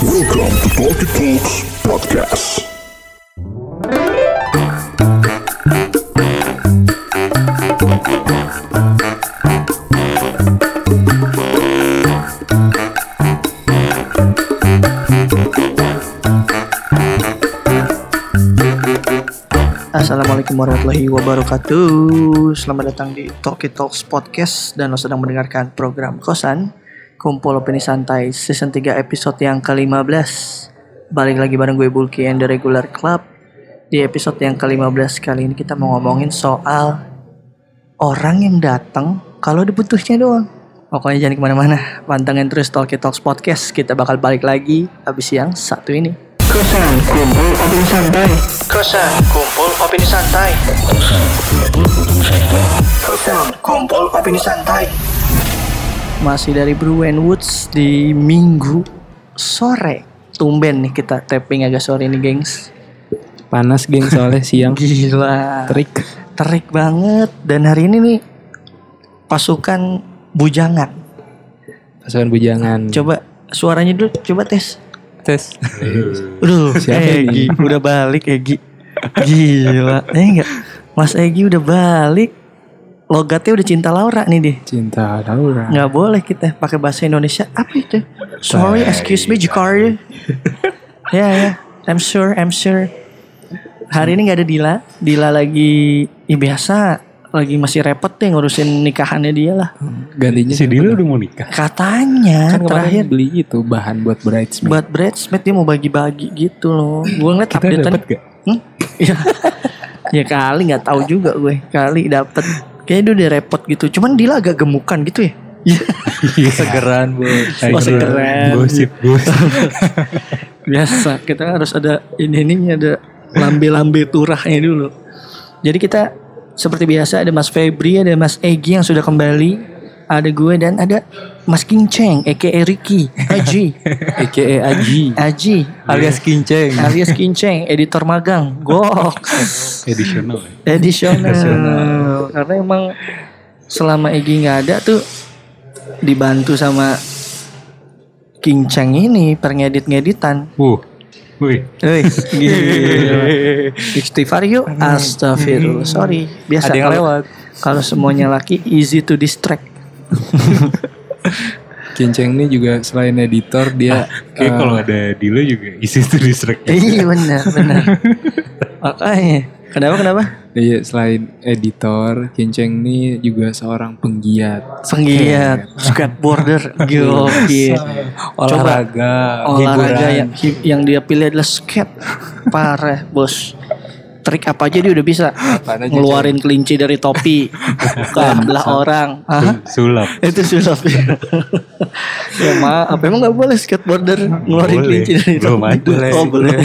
Welcome to Talkie Talks Podcast. Assalamualaikum warahmatullahi wabarakatuh Selamat datang di Talkie Talks Podcast Dan lo sedang mendengarkan program Kosan Kumpul Opini Santai Season 3 episode yang ke-15 Balik lagi bareng gue Bulky and the Regular Club. Di episode yang ke-15 kali ini kita mau ngomongin soal Orang yang datang kalau dibutuhnya doang. Pokoknya jangan ke mana-mana Pantengin terus Talkie Talks Podcast. Kita bakal balik lagi Habis yang satu ini. Kosan Kumpul Opini Santai. Kosan Kumpul Opini Santai. Kosan Kumpul Opini Santai Masih dari and Woods di minggu sore. Tumben nih kita tapping agak sore nih gengs. Panas geng soalnya siang. Gila. Terik. Terik banget. Dan hari ini nih Pasukan bujangan. Pasukan bujangan. Coba suaranya dulu. Coba tes. Tes. Aduh, Siapa Egi. ini? udah balik Egi. Gila, eh enggak. Mas Egi udah balik. Logatnya udah cinta Laura nih deh. Cinta Laura Nggak boleh kita pakai bahasa Indonesia. Apa itu? Sorry, excuse me, Jakarta. ya ya, I'm sure, I'm sure. Hari ini nggak ada Dila. Dila lagi, ya biasa. Lagi masih repot deh ngurusin nikahannya dia lah. Gantinya Si Dila udah mau nikah. Katanya Kan terakhir beli itu bahan buat bridesmaid buat bridesmaid dia mau bagi-bagi gitu loh. Gue ngeliat Kita update dapat gak? Hmm? Iya. ya kali nggak tahu juga gue. Kali dapet. Kayaknya dia udah repot gitu. Cuman dia agak gemukan gitu ya. Segeran bu Oh, segeran. Gosip, gosip. Biasa. Kita harus ada ini ini ada lambe-lambe turahnya dulu. Jadi kita seperti biasa ada Mas Febri, ada Mas Egi yang sudah kembali. Ada gue dan ada Mas Kinceng, aka Ricky, Aji, A.K.A. Aji Aji, Alias Kinceng alias Kinceng, editor magang, gok. Edisional ya. Edisional. Karena emang selama Egi nggak ada tuh dibantu sama King Cheng ini pengedit-ngeditan. Uh. Wih. Wih. Istighfar yuk. Astagfirullah. Sorry. Biasa Ada yang kalau lewat. kalau semuanya laki easy to distract. Kinceng ini juga selain editor dia Kayak eh, kalau ada Dila juga isi itu distract. Iya benar, benar. Makanya. Kenapa kenapa? Iya selain editor Kinceng ini juga seorang penggiat Penggiat skateboarder gokil. Olahraga olahraga hiburan. yang yang dia pilih adalah skate parah bos trik apa aja dia udah bisa. Apaan aja, ngeluarin kelinci dari topi ke belah orang. Hah? Sulap. itu sulap ya. Maaf. Emang nggak boleh skateboarder ngeluarin Boleh. kelinci dari Belum topi? ada. oh boleh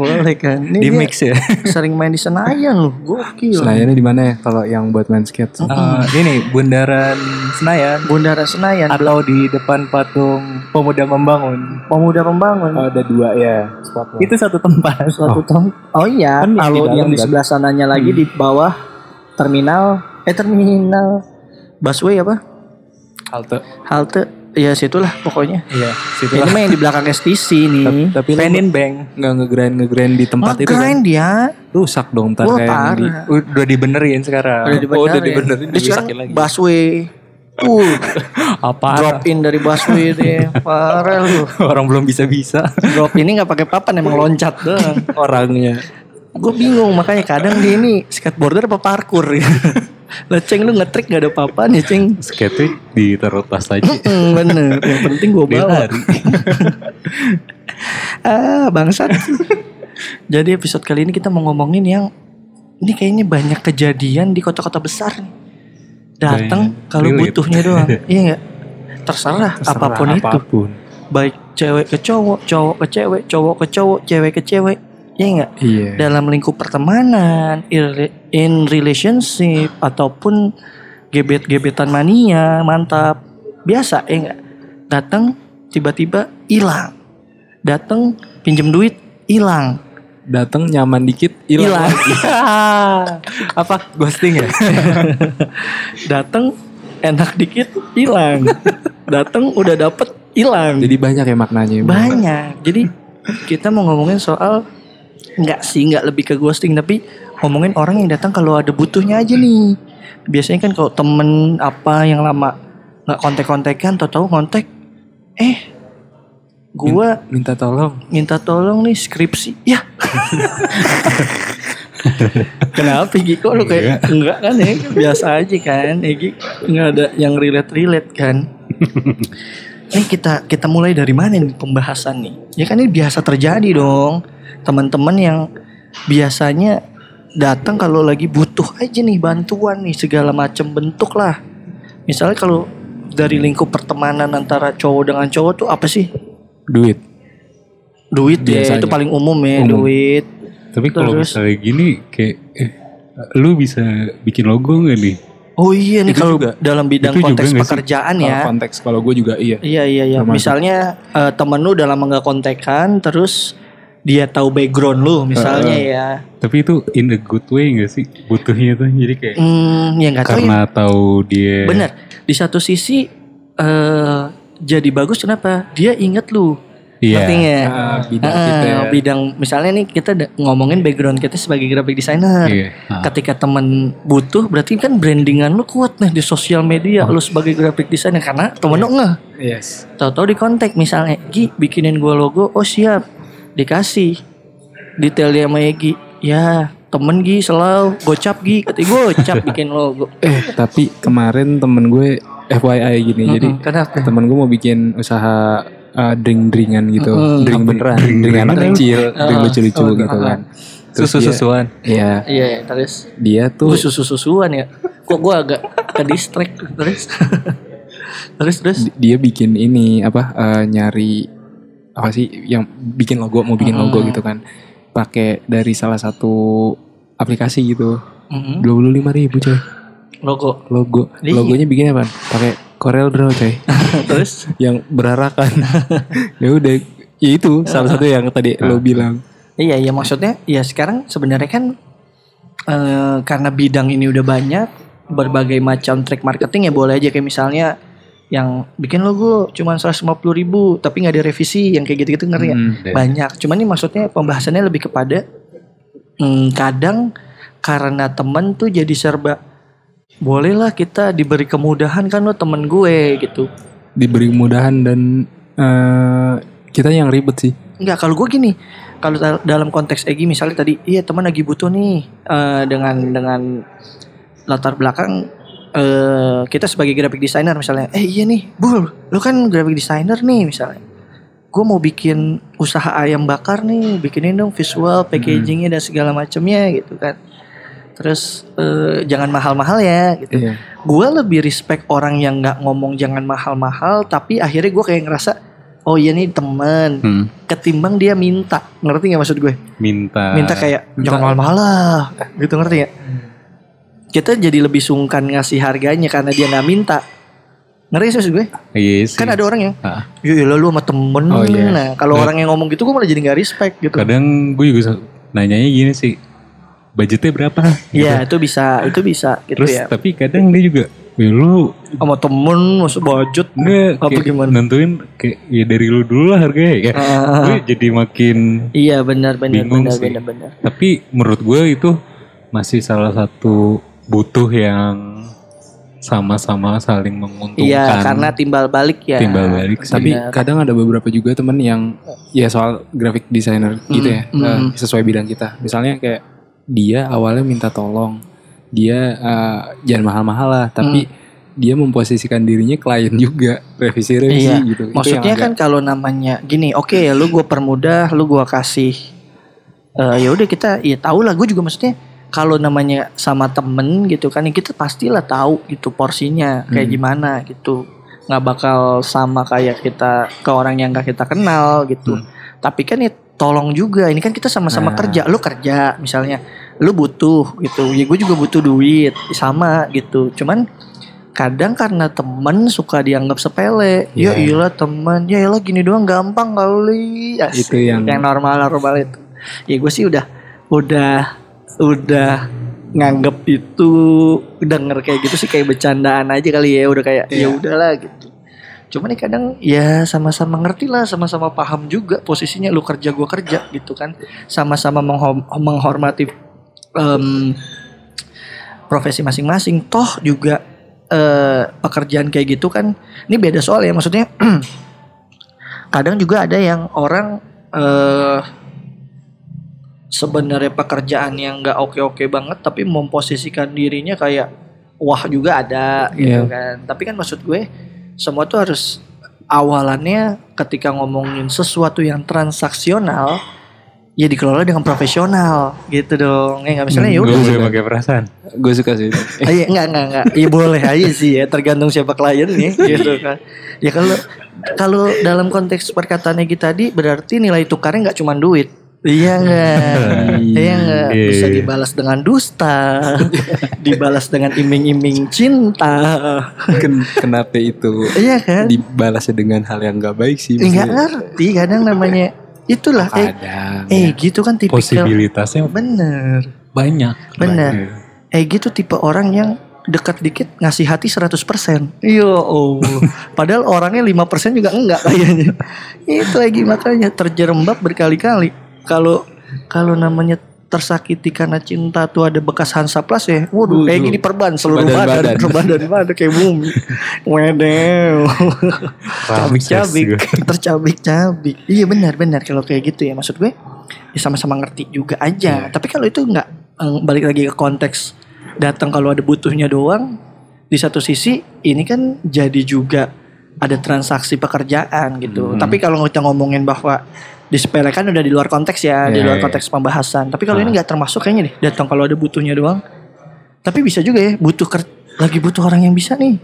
boleh kan ini Di dia mix ya sering main di Senayan loh gokil Senayannya di mana ya kalau yang buat main skate? Eh, ini Bundaran Senayan Bundaran Senayan atau di depan patung Pemuda Membangun. pemuda pembangun Oh, ada dua ya spotnya. Itu satu tempat. suatu tem- oh iya Kan yang kalau yang di kan? sebelah sananya lagi di bawah terminal eh terminal busway apa halte. halte ya situlah pokoknya Iya, situ ini mah yang di belakang STC nih Tapi lu Penin Bank. nggak ngegrind ngegrind di tempat itu kan? Ngegrind dia Rusak dong ntar kayak di. Udah dibenerin sekarang. udah dibenerin Oh, udah dibenerin, Dia sekarang lagi. busway uh Apa? drop in dari busway dia parah lu Orang belum bisa-bisa. drop ini nggak pakai papan emang loncat doang Orangnya. gue bingung makanya kadang dia ini skateboarder apa parkour ya lah ceng lu ngetrik gak ada papan ya ceng? Skate ditaruh tas aja. Hmm, bener. Yang penting gue bawa. ah bangsat. Jadi episode kali ini kita mau ngomongin yang ini kayaknya banyak kejadian di kota-kota besar nih. Datang kalau butuhnya doang. Iya nggak? Terserah, apa pun, itu. apa pun. baik cewek ke cowok cowok ke cewek cowok ke cowok cewek ke cewek. Iya nggak? Iya. dalam lingkup pertemanan in relationship ataupun gebet-gebetan mania mantap biasa ya nggak datang tiba-tiba hilang. Datang pinjem duit hilang. Datang nyaman dikit hilang. hilang. Apa? Ghosting ya? datang enak dikit hilang. Datang udah dapet hilang. Jadi banyak ya maknanya. banyak. Jadi kita mau ngomongin soal nggak sih nggak lebih ke ghosting tapi ngomongin orang yang datang kalau ada butuhnya aja nih. Biasanya kan kalau temen apa yang lama nggak kontek-kontekan tau tahu kontek eh gua Minta tolong. minta tolong nih skripsi. Ya. Kenapa Gi? Kok lu kayak enggak kan ya? Biasa aja kan Egi nggak ada yang relate relate kan? Ini kita kita mulai dari mana nih pembahasan nih? Ya kan ini biasa terjadi dong. Teman-teman yang biasanya datang kalau lagi butuh aja nih bantuan nih segala macam bentuk lah misalnya kalau dari lingkup pertemanan antara cowok dengan cowok tuh apa sih Duit. duit ya Biasanya. itu paling umum ya Umum. duit Tapi kalau misalnya gini kayak eh, lu bisa bikin logo nggak nih? oh iya nih kalau juga. dalam bidang konteks pekerjaan Kalau ya konteks kalau gue juga iya. Iya iya iya. Termasuk. Misalnya eh, temen lu udah lama nggak kontekan, terus dia tahu background lu, misalnya ya. Tapi itu in a good way gak sih butuhnya tuh? Jadi kayak Hmm, ya nggak tahu ya. karena tahu dia Bener. Di satu sisi eh jadi bagus kenapa? Dia inget lu. Iya. Ngerti nggak? Ah, bidang Ah, kita ya. bidang misalnya nih kita ngomongin background kita sebagai graphic designer. Iya. Ah. Ketika temen butuh berarti kan brandingan lu kuat nih di sosial media lu sebagai graphic designer karena temen lu ngeh. Yes. Tahu-tahu di kontak misalnya, Gi bikinin gua logo, oh siap, dikasih detailnya sama Egi. Ya temen Gi selalu gocap Gi, kata gocap bikin logo. Eh tapi kemarin temen gue FYI gini. Jadi kenapa? temen gue mau bikin usaha uh, drink-drinkan gitu. Mm-mm. Drink beneran, Drink drink anak kecil, drink Ah, lucu-lucu oh, gitu ah. kan. Terus dia- Susu-susuan. Iya, Iya, iya, terus dia tuh tuh susu-susuan ya. Kok gua agak ke distract terus. terus terus. di- dia bikin ini apa uh, nyari apa sih yang bikin logo mau bikin logo Mm. gitu kan. Pakai dari salah satu aplikasi gitu. Dua puluh lima ribu coy Logo. logo. Iya. Logonya bikin apa? Pakai Corel Draw coy. terus yang berarakan. ya udah, ya itu salah satu yang tadi lo bilang. Iya iya maksudnya ya sekarang sebenarnya kan eh, karena bidang ini udah banyak berbagai macam track marketing ya boleh aja kayak misalnya yang bikin logo cuman 150 ribu tapi nggak direvisi yang kayak gitu-gitu ngerti ya Hmm. banyak cuman ini maksudnya pembahasannya lebih kepada hmm, kadang karena temen tuh jadi serba bolehlah kita diberi kemudahan kan lo temen gue gitu Diberi kemudahan dan eh, kita yang ribet sih. Enggak, kalau gue gini, kalau dal- dalam konteks Egi misalnya tadi, iya teman lagi butuh nih eh, dengan dengan latar belakang eh kita sebagai graphic designer misalnya, eh iya nih, Bul, lu kan graphic designer nih misalnya. Gue mau bikin usaha ayam bakar nih, bikinin dong visual, packagingnya dan segala macamnya gitu kan. Terus eh, jangan mahal-mahal ya gitu. Iya. Gue lebih respect orang yang nggak ngomong jangan mahal-mahal, tapi akhirnya gue kayak ngerasa, oh iya nih temen, Hmm. ketimbang dia minta ngerti nggak maksud gue Minta. minta kayak minta- jangan mahal-mahal lah gitu ngerti ya kita jadi lebih sungkan ngasih harganya karena dia nggak minta ngerti sih gue Iya sih. kan ada orang yang Ah. ya iyalah lu sama temen Oh, iya. nah kalau Nah. orang yang ngomong gitu gue malah jadi nggak respect gitu Kadang gue juga nanyanya gini sih. Budgetnya berapa? Iya itu bisa itu bisa gitu Terus ya tapi kadang dia juga ya lu sama temen masuk budget enggak Apa kayak gimana? nentuin kayak ya dari lu dulu lah harganya ya. Ah. Gue jadi makin iya benar benar benar benar benar tapi menurut gue itu masih salah satu butuh yang sama-sama saling menguntungkan. iya karena timbal balik ya timbal balik sih. Tapi kadang ada beberapa juga temen yang ya soal graphic designer gitu ya, Mm, eh, mm. sesuai bidang kita. Misalnya kayak dia awalnya minta tolong, dia eh, jangan mahal-mahal lah, tapi dia memposisikan dirinya klien juga, revisi-revisi Iya. gitu. Itu Maksudnya kan kalau namanya gini, oke ya lu gua permudah, lu gua kasih eh ya udah kita ya tahu lah gue juga maksudnya kalau namanya sama temen gitu kan ya kita pastilah tahu gitu porsinya kayak Hmm. gimana gitu nggak bakal sama kayak kita ke orang yang gak kita kenal gitu Hmm. tapi kan ya tolong juga ini kan kita sama-sama Nah. kerja lu kerja misalnya lu butuh gitu ya gue juga butuh duit sama gitu cuman kadang karena temen suka dianggap sepele ya Iya. iyalah temen ya iyalah gini doang gampang kali Asik. Itu yang- yang normal normal itu ya gue sih udah udah udah nganggep itu denger kayak gitu sih kayak bercandaan aja kali ya udah kayak ya Iya. udahlah gitu Cuman nih kadang ya sama-sama ngerti lah, sama-sama paham juga posisinya lu kerja gua kerja gitu kan. Sama-sama menghormati em, profesi masing-masing. Toh juga eh, pekerjaan kayak gitu kan. Ini beda soal ya maksudnya. kadang juga ada yang orang eh sebenarnya pekerjaan yang nggak oke-oke banget tapi memposisikan dirinya kayak wah juga ada gitu Iya. kan. Tapi kan maksud gue semua tuh harus awalannya ketika ngomongin sesuatu yang transaksional ya dikelola dengan profesional gitu dong. Ya nggak misalnya ya Gue udah. bisa pakai perasaan. Gue suka sih. Ah, Iya enggak enggak enggak. Iya boleh aja sih ya tergantung siapa kliennya gitu kan. Ya kalau kalau dalam konteks perkataannya kita tadi berarti nilai tukarnya nggak cuma duit. Iya enggak? Iya enggak? Bisa dibalas dengan dusta, dibalas dengan iming-iming cinta. Ken- kenapa itu Iya kan? dibalasnya dengan hal yang gak baik sih? Enggak ngerti kadang namanya itulah eh Kadang. eh gitu kan tipikal Posibilitasnya bener banyak. Bener. Iya. Eh gitu tipe orang yang dekat dikit ngasih hati 100% Iya oh Padahal orangnya 5% juga enggak kayaknya Itu lagi makanya terjerembab berkali-kali Kalau kalau namanya tersakiti karena cinta tuh ada bekas Hansaplast ya Waduh kayak Waduh. gini perban seluruh badan Badan-badan. Badan badan kayak bumi. Wedew Ramses Cabik juga. Tercabik-cabik. Iya benar-benar kalau kayak gitu ya Maksud gue ya sama-sama ngerti juga aja. Tapi kalau itu enggak eh, Balik lagi ke konteks Datang kalau ada butuhnya doang Di satu sisi ini kan jadi juga Ada transaksi pekerjaan gitu. Tapi kalau kita ngomongin bahwa Disepelekan udah di luar konteks ya Di Iya, luar iya. konteks pembahasan Tapi kalau ini nggak termasuk kayaknya deh Datang kalau ada butuhnya doang Tapi bisa juga ya Butuh ker- lagi butuh orang yang bisa nih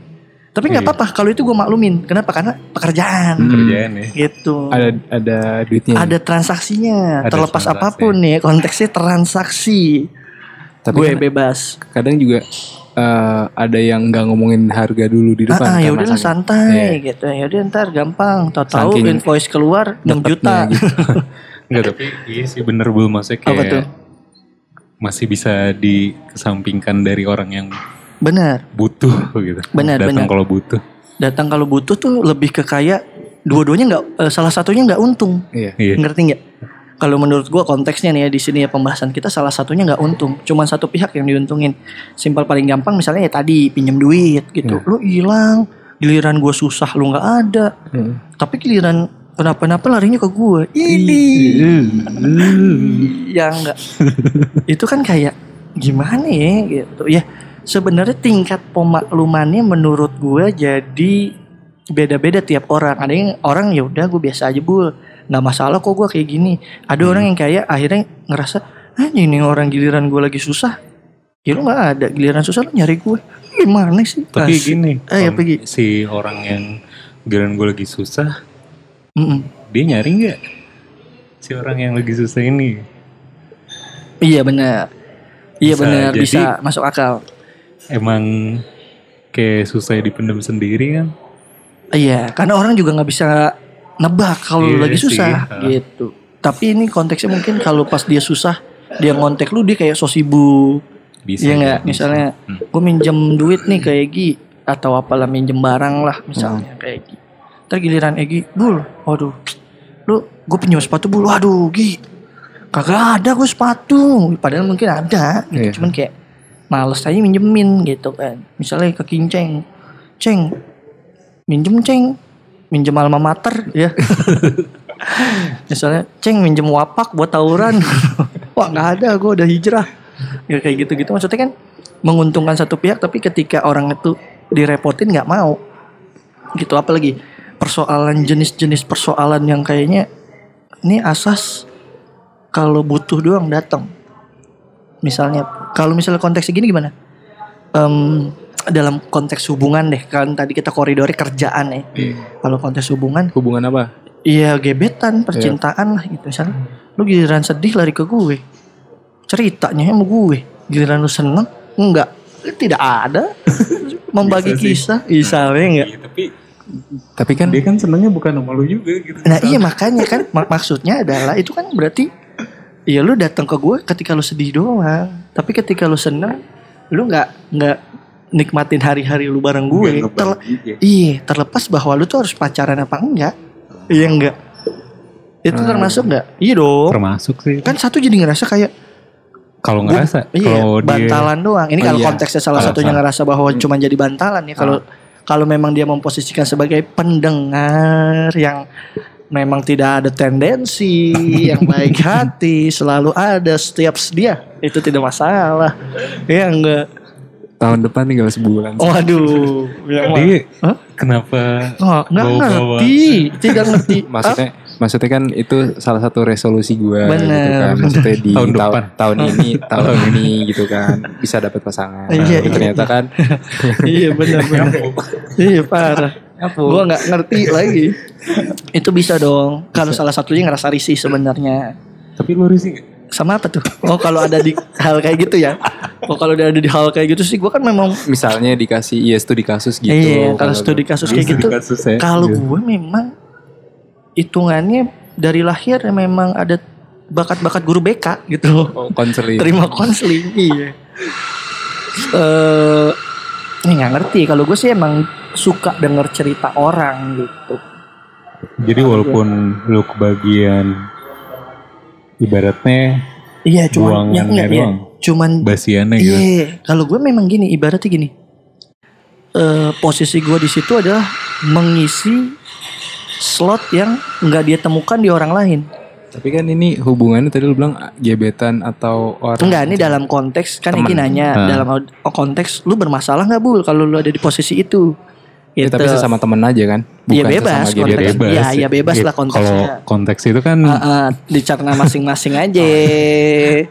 Tapi nggak Iya. apa-apa kalau itu gue maklumin Kenapa? Karena pekerjaan Kerjaan ya. gitu ada ada duitnya. ada transaksinya Ada terlepas transaksi. apa pun nih konteksnya transaksi Tapi gue kan bebas kadang juga eh, ada yang nggak ngomongin harga dulu di depan. ah, ya karena udah santai Iya. gitu ya udah ntar gampang tahu-tahu invoice keluar 6 juta gitu. Enggak tapi iya sih bener Apa tuh? kayak masih bisa dikesampingkan dari orang yang benar butuh gitu. Benar, Datang benar. kalau butuh. datang kalau butuh tuh lebih ke kayak dua-duanya nggak eh, salah satunya nggak untung Iya. Iya. ngerti nggak kalau menurut gua konteksnya nih ya di sini ya pembahasan kita salah satunya nggak untung. Cuman satu pihak yang diuntungin. Simpel paling gampang misalnya ya tadi pinjam duit gitu. Lu hilang giliran gua susah lu nggak ada. Hmm. tapi giliran kenapa-napa larinya ke gue ini. Ya enggak itu kan kayak gimana ya gitu. Ya sebenarnya tingkat pemaklumannya menurut gue jadi beda-beda tiap orang. Ada yang orang ya udah gue biasa aja bul nggak masalah kok gue kayak gini ada orang yang kayak akhirnya ngerasa ah ini orang giliran gue lagi susah ya lu nggak ada giliran susah lu nyari gue gimana sih Tapi Asik. gini, eh ya pergi si orang yang giliran gue lagi susah, Mm-mm. dia nyari nggak? Si orang yang lagi susah ini. iya benar iya benar bisa masuk akal Emang kayak susah dipendam sendiri kan? Iya, karena orang juga nggak bisa nebak kalau lu Iya lagi sih, susah ha. gitu. Tapi ini konteksnya mungkin kalau pas dia susah, dia ngontek lu dia kayak so sibuk. Bisa. Iya nggak? Misalnya, Hmm. gue minjem duit nih ke Egi atau apalah minjem barang lah misalnya Hmm. ke Egi. Ntar giliran Egi, bul, waduh, lu gue pinjam sepatu bul, waduh Gi, kagak ada gue sepatu. Padahal mungkin ada, gitu. Iya. cuman kayak males aja minjemin gitu kan. Misalnya ke Kinceng, Ceng, minjem Ceng, minjem alma mater ya. Misalnya Ceng minjem wapak buat tawuran. Wah nggak ada, gue udah hijrah. Ya kayak gitu-gitu maksudnya kan menguntungkan satu pihak tapi ketika orang itu direpotin nggak mau. Gitu apalagi persoalan jenis-jenis persoalan yang kayaknya ini asas kalau butuh doang datang. Misalnya kalau misalnya konteksnya gini gimana? Em, dalam konteks hubungan deh kan tadi kita koridornya kerjaan ya. Kalau konteks hubungan Hubungan apa? Iya gebetan, percintaan lah gitu misalnya. Lu giliran sedih lari ke gue. Ceritanya sama gue. Giliran lu seneng enggak. Tidak ada. Membagi kisah. Misalnya enggak. Iya, tapi Tapi kan dia kan senangnya bukan sama lu juga gitu. Nah iya makanya kan mak- maksudnya adalah itu kan berarti ya lu datang ke gue ketika lu sedih doang. Tapi ketika lu seneng lu nggak nggak nikmatin hari-hari lu bareng gue. Terle- iya, terlepas bahwa lu tuh harus pacaran apa enggak. Iya enggak? Itu Hmm. termasuk enggak? Iya dong. Termasuk sih. Kan satu jadi ngerasa kayak Kalau ngerasa, iya, kalau dia bantalan doang. Ini Oh, kalau iya. konteksnya salah Alasan. satunya ngerasa bahwa cuma jadi bantalan ya. Kalau kalau memang dia memposisikan sebagai pendengar yang memang tidak ada tendensi, yang baik hati, selalu ada setiap dia, itu tidak masalah. Ya enggak. Tahun depan tinggal sebulan. Oh aduh. Ya, Jadi Hah? kenapa Oh, nggak ngerti, tidak ngerti. Maksudnya maksudnya kan itu salah satu resolusi gue gitu Bener. kan. Maksudnya di Tahun depan. tahun ini, tahun ini gitu kan bisa dapat pasangan. Iya, Tapi iya, ternyata kan iya benar benar. iya parah. Gua nggak ngerti lagi. Itu bisa dong. Kalau salah satunya ngerasa risih sebenarnya. Tapi lu risih gak? Sama apa tuh? Oh kalau ada di hal kayak gitu ya. Oh kalau ada di hal kayak gitu sih gue kan memang misalnya dikasih iya studi kasus gitu. Iya, kalau studi kasus kayak gitu. kasus ya. Kalau Iya. gue memang hitungannya dari lahir memang ada bakat-bakat guru BK gitu. Oh, konseling. Terima konseling. Iya. Eh ini nggak ngerti. Kalau gue sih emang suka denger cerita orang gitu. Jadi walaupun lu kebagian ibaratnya Iya, cuman Buangannya yang enggak ya. doang. Cuman basiannya gitu. Iya, kalau gue memang gini, ibaratnya gini. Eh posisi gue di situ adalah mengisi slot yang nggak dia temukan di orang lain. Tapi kan ini hubungannya tadi lu bilang gebetan atau orang. Enggak, ini dalam konteks kan Temen. nanya Ah. dalam konteks lu bermasalah nggak bul kalau lu ada di posisi itu? Ya, tapi Gitu. sesama temen aja kan. Iya, Bukan bebas, sesama konteks. gebetan. bebas. Iya, iya, bebas lah Kalau konteksnya. konteks itu kan Ah, ah, dicerna masing-masing aja.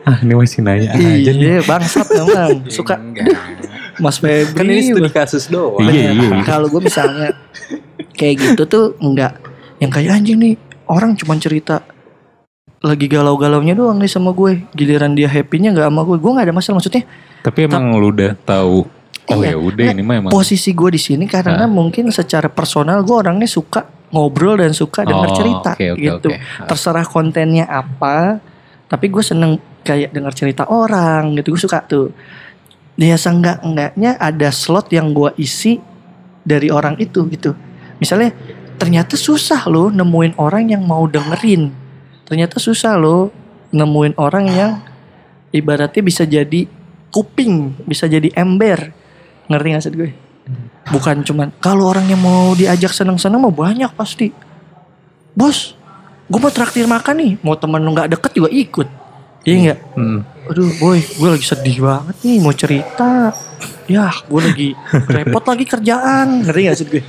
ah ini masih nanya aja nih. iya, bangsat memang. Suka. Mas Febri. Kan ini studi kasus doang. Iya, iya. Kalau gue misalnya kayak gitu tuh enggak yang kayak anjing nih orang cuma cerita lagi galau-galaunya doang nih sama gue. Giliran dia happy-nya nggak sama gue. Gue nggak ada masalah maksudnya. Tapi emang lu udah tahu oh Iya. ya udah ini mah emang Posisi gue di sini karena mungkin secara personal gue orangnya suka ngobrol dan suka denger Oh, cerita oke, oke, gitu. oke. Terserah kontennya apa, tapi gue seneng kayak denger cerita orang gitu. Gue suka tuh. Dia enggak enggaknya ada slot yang gue isi dari orang itu gitu. Misalnya ternyata susah loh nemuin orang yang mau dengerin. Ternyata susah loh nemuin orang yang ibaratnya bisa jadi kuping, bisa jadi ember. Ngerti gak sih gue? Bukan cuman kalau orang yang mau diajak seneng-seneng mau banyak pasti. Bos, gue mau traktir makan nih. Mau temen lu nggak deket juga ikut. Iya nggak? Hmm. Aduh boy, gue lagi sedih banget nih mau cerita. Ya, gue lagi repot lagi kerjaan. Ngerti gak sih gue?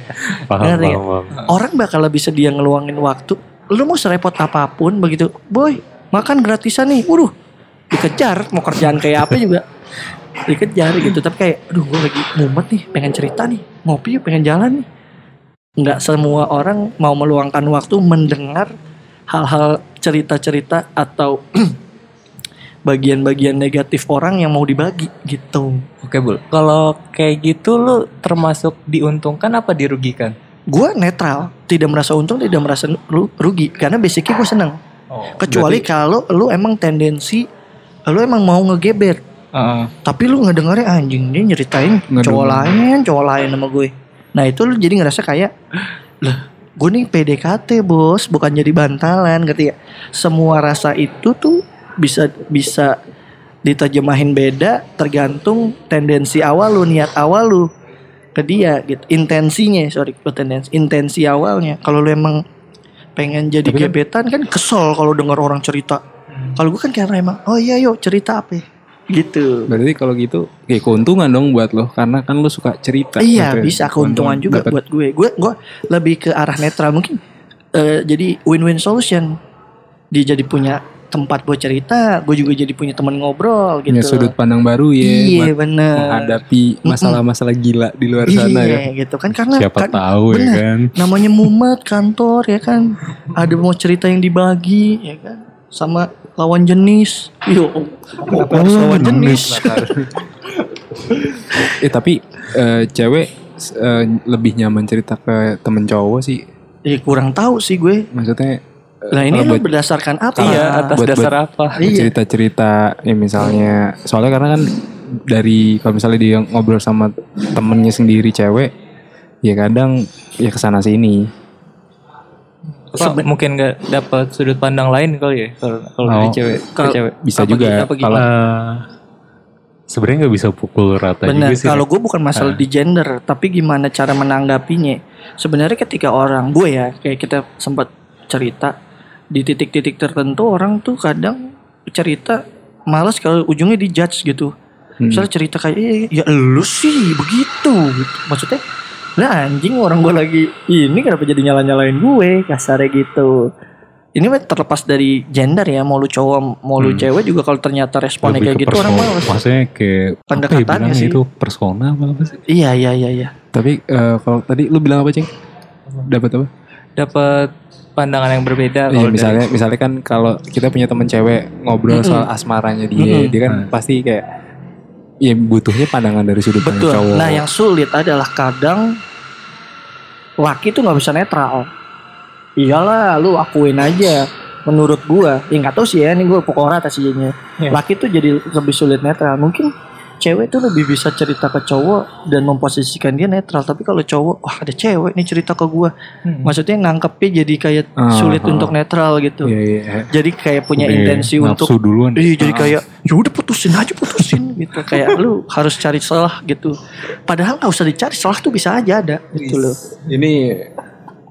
Paham, Ngerti paham, paham. Orang bakal lebih sedia ngeluangin waktu. Lu mau serepot apa pun begitu. Boy, makan gratisan nih. Waduh, dikejar. Mau kerjaan kayak apa juga. Dikejar gitu. Tapi kayak, aduh gue lagi mumet nih. Pengen cerita nih. Ngopi yuk, pengen jalan nih. Nggak semua orang mau meluangkan waktu mendengar hal-hal cerita-cerita atau bagian-bagian negatif orang yang mau dibagi gitu. Oke bul, kalau kayak gitu lu termasuk diuntungkan apa dirugikan? Gue netral, tidak merasa untung, tidak merasa ru- rugi karena basicnya gue seneng. Oh, Kecuali kalau lu emang tendensi lu emang mau ngegeber, tapi lu ngedengarnya anjing dia nyeritain Ngedenger. cowok lain, cowok lain sama gue. Nah itu lu jadi ngerasa kayak lah gue nih PDKT bos, bukan jadi bantalan, ngerti ya? Semua rasa itu tuh bisa bisa ditajamahin beda tergantung tendensi awal lu, niat awal lu ke dia gitu. Intensinya, sorry, tendensi, intensi awalnya. Kalau lu emang pengen jadi Tapi kan- gebetan kan kesel kalau denger orang cerita. Kalau gue kan karena emang, oh iya yuk cerita apa ya? Gitu. Berarti kalau gitu kayak keuntungan dong buat lo karena kan lo suka cerita. Iya Gitu ya. bisa keuntungan juga Dapat- buat gue. Gue gue lebih ke arah netral mungkin. eh, jadi win-win solution. Dia jadi punya tempat buat cerita, gue juga jadi punya teman ngobrol gitu. punya sudut pandang baru ya Iya bener. menghadapi masalah-masalah gila di luar sana ya. Iya gitu kan karena Siapa kan, tahu ya bener. kan. namanya mumet kantor ya kan. Ada mau cerita yang dibagi ya kan. Sama lawan jenis. Yo, kenapa harus lawan jenis? Eh tapi eh, cewek eh, lebih nyaman cerita ke temen cowok sih. Ya kurang tahu sih gue. Maksudnya Nah ini lu buat- berdasarkan apa? Iya, atas buat- dasar apa? Iya. cerita-cerita ya misalnya soalnya karena kan dari kalau misalnya dia ngobrol sama temennya sendiri cewek ya kadang ya ke sana sini Apa, mungkin nggak dapat sudut pandang lain kali ya kalau kalau dari Oh. cewek Kalau- cewek. bisa Apa juga gi- apa kalau Eh, sebenarnya nggak bisa pukul rata Bener, juga sih. kalau gue bukan masalah Ah. di gender, tapi gimana cara menanggapinya. Sebenarnya ketika orang gue ya, kayak kita sempat cerita di titik-titik tertentu orang tuh kadang cerita malas kalau ujungnya dijudge gitu. Hmm. Misalnya cerita kayak, "Eh, ya lu sih begitu. Gitu. Maksudnya, lah anjing orang gue lagi ini kenapa jadi nyala-nyalain gue kasarnya gitu. Ini mah terlepas dari gender ya, mau lu cowok, mau lu Hmm. cewek juga kalau ternyata responnya Lebih kayak gitu orang malas. Maksudnya kayak apa ya sih. itu persona apa apa sih? Iya, iya, iya, iya. tapi eh, kalau tadi lu bilang apa ceng dapat apa Dapat pandangan yang berbeda Iya, kalau dari- misalnya misalnya kan kalau kita punya teman cewek ngobrol Mm-mm. soal asmaranya dia, Mm-mm. dia kan Hmm. pasti kayak ya butuhnya pandangan dari sudut pandang Betul. cowok. Nah, yang sulit adalah kadang laki tuh nggak bisa netral. Iyalah, lu akuin aja. Menurut gua, ya nggak tahu sih ya, ini gua pokok rata sih jadinya. Iya. Laki tuh jadi lebih sulit netral. Mungkin cewek tuh lebih bisa cerita ke cowok dan memposisikan dia netral. Tapi kalau cowok, wah ada cewek nih cerita ke gua. Hmm. Maksudnya nangkepnya jadi kayak Ah, sulit ah. untuk netral gitu. Iya, iya. Jadi kayak punya Udah intensi untuk duluan. Iya jadi kayak ya udah putusin aja putusin gitu kayak lu harus cari celah gitu. Padahal nggak usah dicari celah tuh bisa aja ada gitu loh. Ini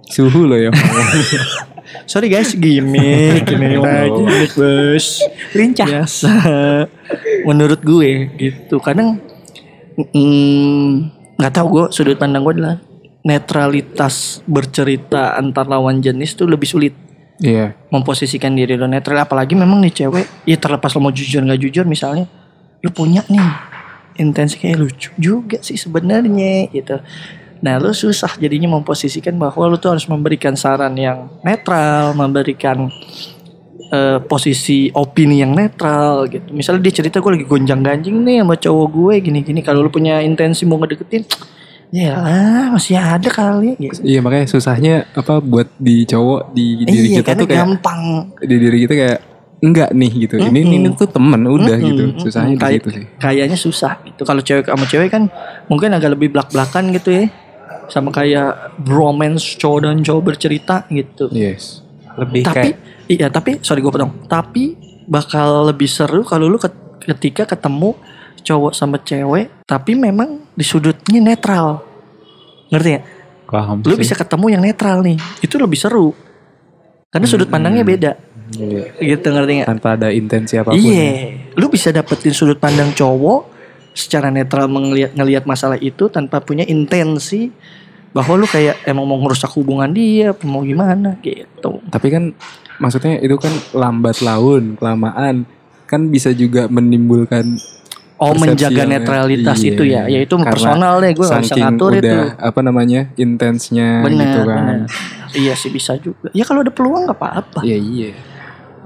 suhu loh ya. Sorry guys gimmick gimmick aja gimmick bos. Lincah. Biasa. Menurut gue gitu kadang mm, nggak tahu gue sudut pandang gue adalah netralitas bercerita antar lawan jenis tuh lebih sulit Iya. memposisikan diri lo netral apalagi memang nih cewek ya terlepas lo mau jujur nggak jujur misalnya lo punya nih intensi kayak lucu juga sih sebenarnya gitu nah lo susah jadinya memposisikan bahwa lo tuh harus memberikan saran yang netral memberikan eh, posisi opini yang netral gitu misalnya dia cerita gue lagi gonjang ganjing nih sama cowok gue gini gini kalau lo punya intensi mau ngedeketin ya lah, masih ada kali gitu. Iya makanya susahnya apa buat di cowok di diri iya kita tuh kayak gampang di diri kita kayak enggak nih gitu. Ini ini Mm-mm. tuh temen udah Mm-mm, gitu. mm-mm. Susahnya di Kayak- situ sih. kayaknya susah gitu. Kalau cewek sama cewek kan mungkin agak lebih belak-belakan gitu ya. Sama kayak bromance cowok dan cowok bercerita gitu. Yes. Lebih Tapi kayak iya tapi sorry gue potong. Tapi bakal lebih seru kalau lu ket- ketika ketemu cowok sama cewek tapi memang di sudutnya netral. Ngerti gak? Paham Lu sih. bisa ketemu yang netral nih. Itu lebih seru. Karena sudut pandangnya beda. Iya. Gitu ngerti gak? Tanpa ada intensi apa pun. Iya, lu bisa dapetin sudut pandang cowok secara netral ngelihat masalah itu tanpa punya intensi bahwa lu kayak emang mau ngerusak hubungan dia, mau gimana gitu. Tapi kan maksudnya itu kan lambat laun, kelamaan kan bisa juga menimbulkan Oh, menjaga netralitas iya. itu ya, yaitu Karena personal deh, gue gak bisa ngatur udah itu. apa namanya intensnya Benar, gitu kan. benar. Iya sih bisa juga. Ya kalau ada peluang nggak apa-apa. Iya iya.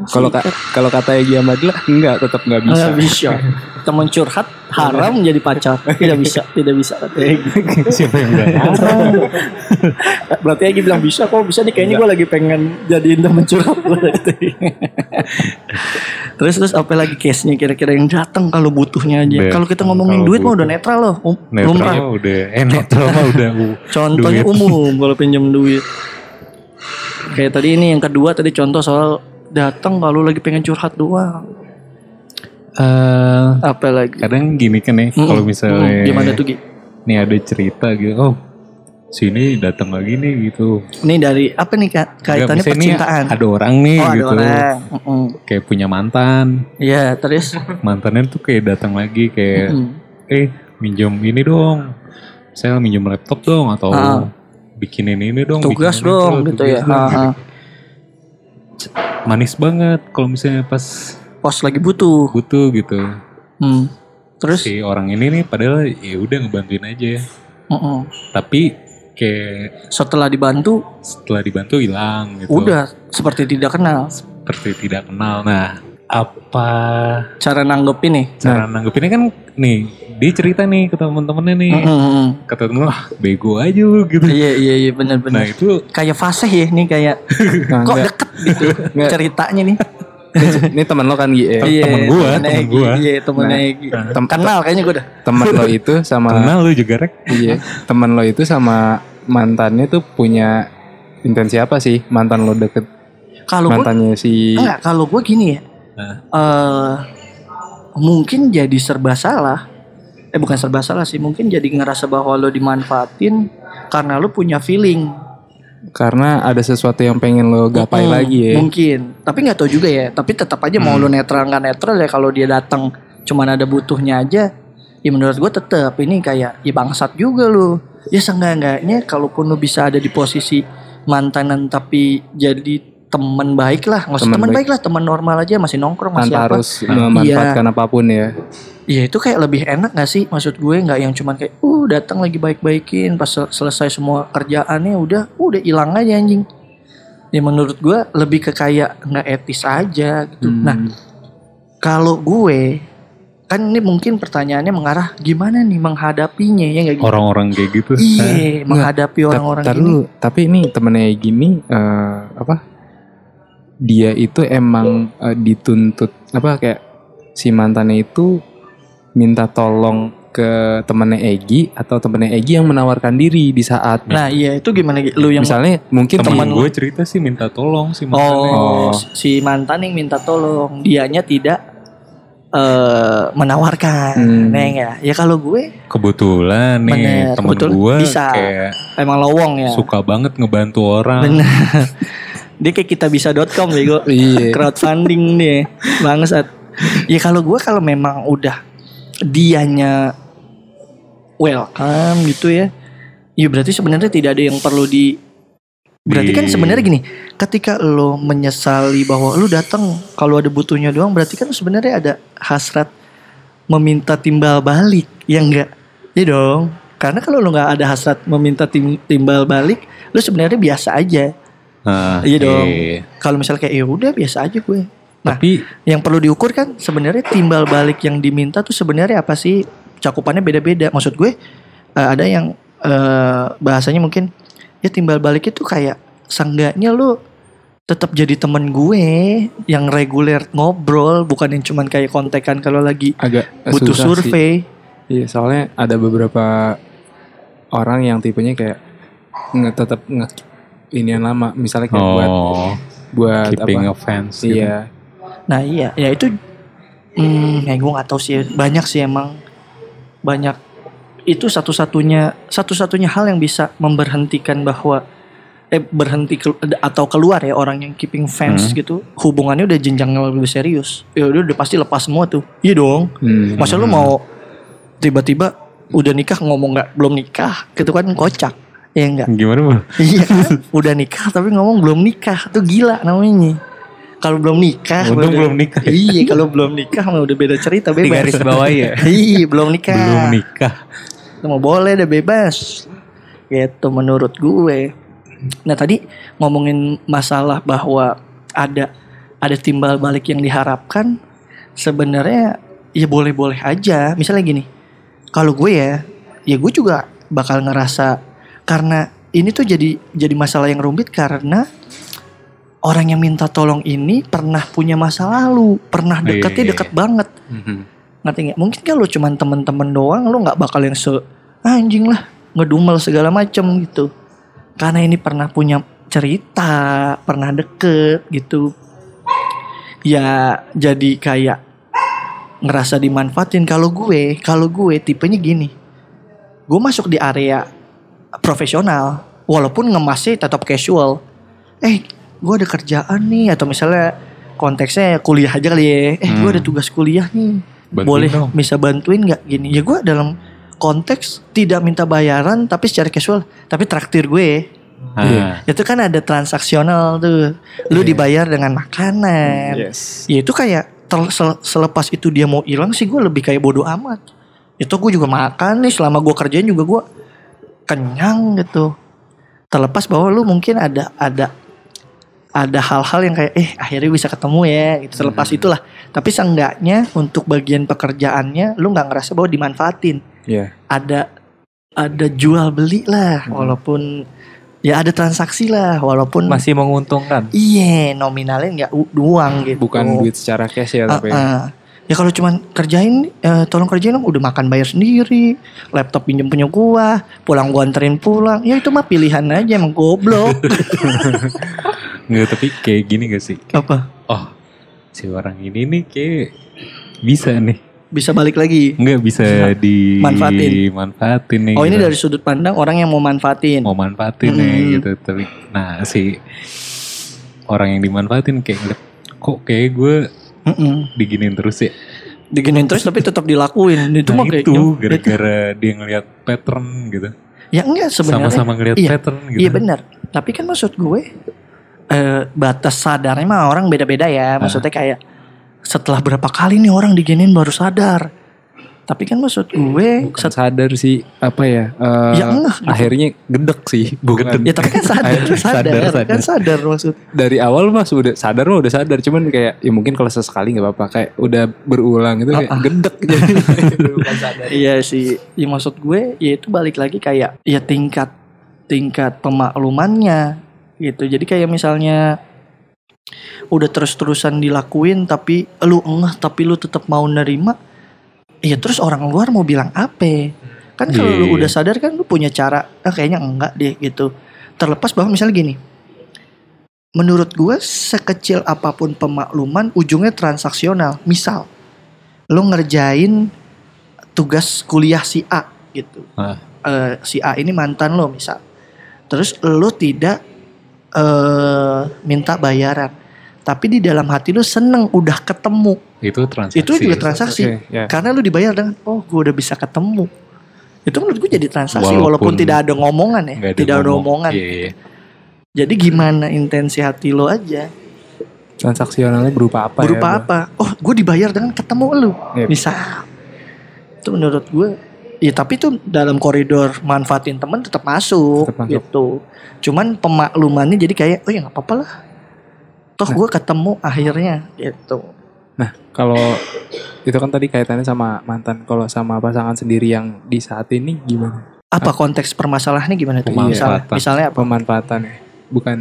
Kalau ka- kalau kata Egy Amadila enggak tetap nggak bisa. Nggak bisa. Teman curhat haram menjadi pacar. Tidak bisa, tidak bisa. Kata. Siapa yang enggak? Berarti Egy bilang bisa kok bisa nih kayaknya gue lagi pengen jadiin temen curhat terus terus apa lagi case-nya kira-kira yang datang kalau butuhnya aja. Kalau kita ngomongin duit mah udah netral loh. Um, Netral udah, eh netral mah udah. Contohnya duit. umum kalau pinjam duit. Kayak tadi ini yang kedua tadi contoh soal datang kalau lagi pengen curhat doang. Eh, Apa lagi? kadang gini kan ya, Mm-mm. kalau misalnya Mm, gimana tuh Gi? nih ada cerita gitu, oh sini datang lagi nih gitu. Ini dari apa nih Kak? Kaitannya Nggak, misalnya percintaan. Ada orang nih oh, ada gitu, orang. Mm-mm. kayak punya mantan, Iya, terus mantannya tuh kayak datang lagi kayak, Mm. eh minjem ini dong, saya minjem laptop dong atau Ah. bikinin ini dong, tugas itu, dong gitu tugas ya. dong, Ah, gitu. Manis banget kalau misalnya pas Pos lagi butuh. butuh gitu. Hmm. Terus si orang ini nih padahal ya udah ngebantuin aja mm-mm. tapi kayak setelah dibantu setelah dibantu hilang gitu udah seperti tidak kenal. seperti tidak kenal nah apa Cara nanggepin nih. cara nanggepinnya kan nih dia cerita nih ke temen-temennya nih Mm-mm. kata temen wah bego aja lu gitu Iya iya iya nah benar-benar. itu Kayak fase ya nih kayak Nah, kok deket gitu Nggak. ceritanya nih. Ini teman lo kan ya? Iya, temen gua, temennya temen Egy. gua. Iya, temennya Nah, tem- Kenal kayaknya gue dah. Teman lo itu sama Kenal lu juga rek. Iya, teman lo itu sama mantannya tuh punya intensi apa sih? Mantan lo deket Kalau gue mantannya si enggak, kalau gue gini ya. Nah. eh mungkin jadi serba salah. Eh bukan serba salah sih, mungkin jadi ngerasa bahwa lo dimanfaatin karena lo punya feeling. Karena ada sesuatu yang pengen lo gapai Hmm, lagi ya. Mungkin, tapi nggak tahu juga ya. Tapi tetap aja mau lo netral nggak netral ya kalau dia datang cuman ada butuhnya aja. Ya menurut gue tetap ini kayak ya bangsat juga lo. Ya seenggak-enggaknya kalaupun lo bisa ada di posisi mantanan tapi jadi teman baik lah, nggak usah Teman baik. baik lah, teman normal aja masih nongkrong masih Tanpa apa. harus memanfaatkan apa pun ya. Iya itu kayak lebih enak gak sih maksud gue nggak yang cuman kayak uh datang lagi baik-baikin pas sel- selesai semua kerjaannya udah udah hilang aja anjing. Ya menurut gue lebih ke kayak nggak etis aja gitu. Hmm. Nah kalau gue kan ini mungkin pertanyaannya mengarah gimana nih menghadapinya ya nggak gitu? Orang-orang kayak gitu. Iya menghadapi orang-orang ini. dulu, tapi ini temennya gini eh, apa? Dia itu emang eh, dituntut apa kayak si mantannya itu minta tolong ke temennya Egi atau temennya Egi yang menawarkan diri di saat Nah iya itu gimana Gi? lu yang misalnya mungkin Temen teman gue cerita sih minta tolong sih mantannya. Oh, Oh. si mantan yang minta tolong, dianya tidak eh menawarkan, Hmm. Neng ya. Ya kalau gue Kebetulan nih Bener, temen kebetulan gue bisa. kayak emang lowong ya. suka banget ngebantu orang. Bener. Dia kayak kita bisa.com bego. Iya. Crowdfunding nih. Bangsat. Ya kalau gue kalau memang udah dianya welcome gitu ya. Ya berarti sebenarnya tidak ada yang perlu di Berarti kan sebenarnya gini, ketika lo menyesali bahwa lo datang kalau ada butuhnya doang, berarti kan sebenarnya ada hasrat meminta timbal balik, ya enggak? Iya dong. Karena kalau lo nggak ada hasrat meminta tim- timbal balik, lo sebenarnya biasa aja. Nah, Iya dong. Kalau misalnya kayak ya udah biasa aja gue. Nah, Tapi yang perlu diukur kan sebenarnya timbal balik yang diminta tuh sebenarnya apa sih? Cakupannya beda-beda. Maksud gue eh, ada yang eh, bahasanya mungkin ya timbal balik itu kayak seenggaknya lu tetap jadi temen gue yang reguler ngobrol bukan yang cuman kayak kontekan kalau lagi agak butuh survei. Iya, soalnya ada beberapa orang yang tipenya kayak nge tetap nge inian lama, misalnya kayak buat oh, buat keeping apa? fans. gitu. Nah iya, ya itu hmm, ya gue nggak tahu sih. Banyak sih emang. Banyak. Itu satu-satunya satu-satunya hal yang bisa memberhentikan bahwa eh berhenti ke- atau keluar ya orang yang keeping fans Hmm. gitu. Hubungannya udah jenjang yang lebih serius. Ya udah udah pasti lepas semua tuh. Iya dong. Hmm. masa lu mau tiba-tiba udah nikah ngomong nggak belum nikah gitu kan kocak. Ya enggak Gimana bang? iya kan? Udah nikah tapi ngomong belum nikah. Tuh gila namanya kalau belum nikah Untung udah- belum nikah. iya kalau belum nikah mah udah beda cerita Di bebas garis bawah ya. iya belum nikah Belum nikah. Mau boleh deh bebas gitu menurut gue nah tadi ngomongin masalah bahwa ada ada timbal balik yang diharapkan sebenarnya ya boleh-boleh aja misalnya gini kalau gue ya ya gue juga bakal ngerasa karena ini tuh jadi jadi masalah yang rumit karena orang yang minta tolong ini pernah punya masa lalu pernah Iya, deketnya iya, deket banget. Mhm. ngerti nggak? Mungkin lu cuman temen-temen doang lu nggak bakal yang se anjing lah ngedumel segala macem gitu. Karena ini pernah punya cerita pernah deket gitu. Ya jadi kayak ngerasa dimanfaatin. Kalau gue kalau gue tipenya gini. Gue masuk di area profesional walaupun ngemasnya tetap casual. Eh gue ada kerjaan nih atau misalnya konteksnya kuliah aja kali ya. Eh gue Hmm. ada tugas kuliah nih. Bantuin boleh dong. bisa bantuin nggak? Gini. Ya gue dalam konteks tidak minta bayaran tapi secara casual tapi traktir gue. Ah, itu kan ada transaksional tuh. Lu dibayar dengan makanan. Yes. ya itu kayak sel- selepas itu dia mau hilang sih gue lebih kayak bodoh amat. Itu gue juga makan nih selama gue kerjain juga gue kenyang gitu. Terlepas bahwa lu mungkin ada ada ada hal-hal yang kayak eh akhirnya bisa ketemu ya gitu terlepas itulah tapi seenggaknya untuk bagian pekerjaannya lu nggak ngerasa bahwa dimanfaatin Iya. ada ada jual beli lah walaupun ya ada transaksi lah walaupun Masih menguntungkan. iya nominalnya nggak u- doang gitu. Bukan duit secara cash ya tapi. ah. Ya kalau cuman kerjain, eh, tolong kerjain dong, udah makan bayar sendiri, laptop pinjem punya gua, pulang gua anterin pulang, ya itu mah pilihan aja emang goblok. Nggak, tapi kayak gini gak sih? Apa? Oh, si orang ini nih kayak bisa nih. Bisa balik lagi. Nggak bisa Manfaatin. dimanfaatin nih. Oh ini gitu. dari sudut pandang orang yang mau manfaatin. mau manfaatin nih Hmm. gitu. Tapi nah si orang yang dimanfaatin kayak kok kayak gue Mm-mm. diginin terus ya. Diginiin terus tapi tetap dilakuin. Itu Nah mah kayak itu gara-gara dia ngeliat pattern gitu. Ya enggak sebenarnya. Sama-sama ngeliat iya. pattern gitu. Iya benar. Tapi kan maksud gue eh batas sadarnya mah orang beda-beda ya. Maksudnya kayak setelah berapa kali nih orang diginin baru sadar. Tapi kan maksud gue Bukan sadar sih apa ya? eh, Ya, enggak, gitu. akhirnya gedek sih, bukan. ya tapi kan sadar, Akhirnya sadar, sadar, kan sadar maksud. Dari awal mah sudah sadar mah udah sadar, cuman kayak ya mungkin kalau sesekali nggak apa-apa, kayak udah berulang itu kayak ah. gedek jadi bukan sadar. Iya sih. Ya maksud gue ya itu balik lagi kayak ya tingkat tingkat pemaklumannya gitu. Jadi kayak misalnya udah terus-terusan dilakuin tapi lu engah tapi lu tetap mau nerima. Iya terus orang luar mau bilang apa? Kan kalau lu Iya. udah sadar kan lu punya cara. Ah kayaknya enggak deh gitu. Terlepas bahwa misalnya gini. Menurut gue sekecil apa pun pemakluman ujungnya transaksional. Misal lu ngerjain tugas kuliah si A gitu. Ah. Eh, si A ini mantan lo misal. Terus lo tidak eh minta bayaran. Tapi di dalam hati lu seneng udah ketemu. Itu transaksi. Itu juga transaksi. Oke, ya. Karena lu dibayar dengan oh gue udah bisa ketemu. Itu menurut gue jadi transaksi walaupun, Walaupun tidak ada ngomongan ya. Nggak tidak ada ngomong. omongan. Iya, iya. Jadi gimana intensi hati lo aja. Transaksionalnya berupa apa Berupa ya? apa? Oh gue dibayar dengan ketemu lu. Yep. Misal. Itu menurut gue. Ya tapi itu dalam koridor manfaatin temen tetap masuk, Tetap masuk. gitu. Cuman pemaklumannya jadi kayak oh ya nggak apa-apa lah. Toh gue ketemu akhirnya gitu. Nah, kalau itu kan tadi kaitannya sama mantan, kalau sama pasangan sendiri yang di saat ini gimana? Apa konteks permasalahannya gimana tuh? Pemanfaatan. Misalnya, misalnya apa? Pemanfaatan ya. Bukan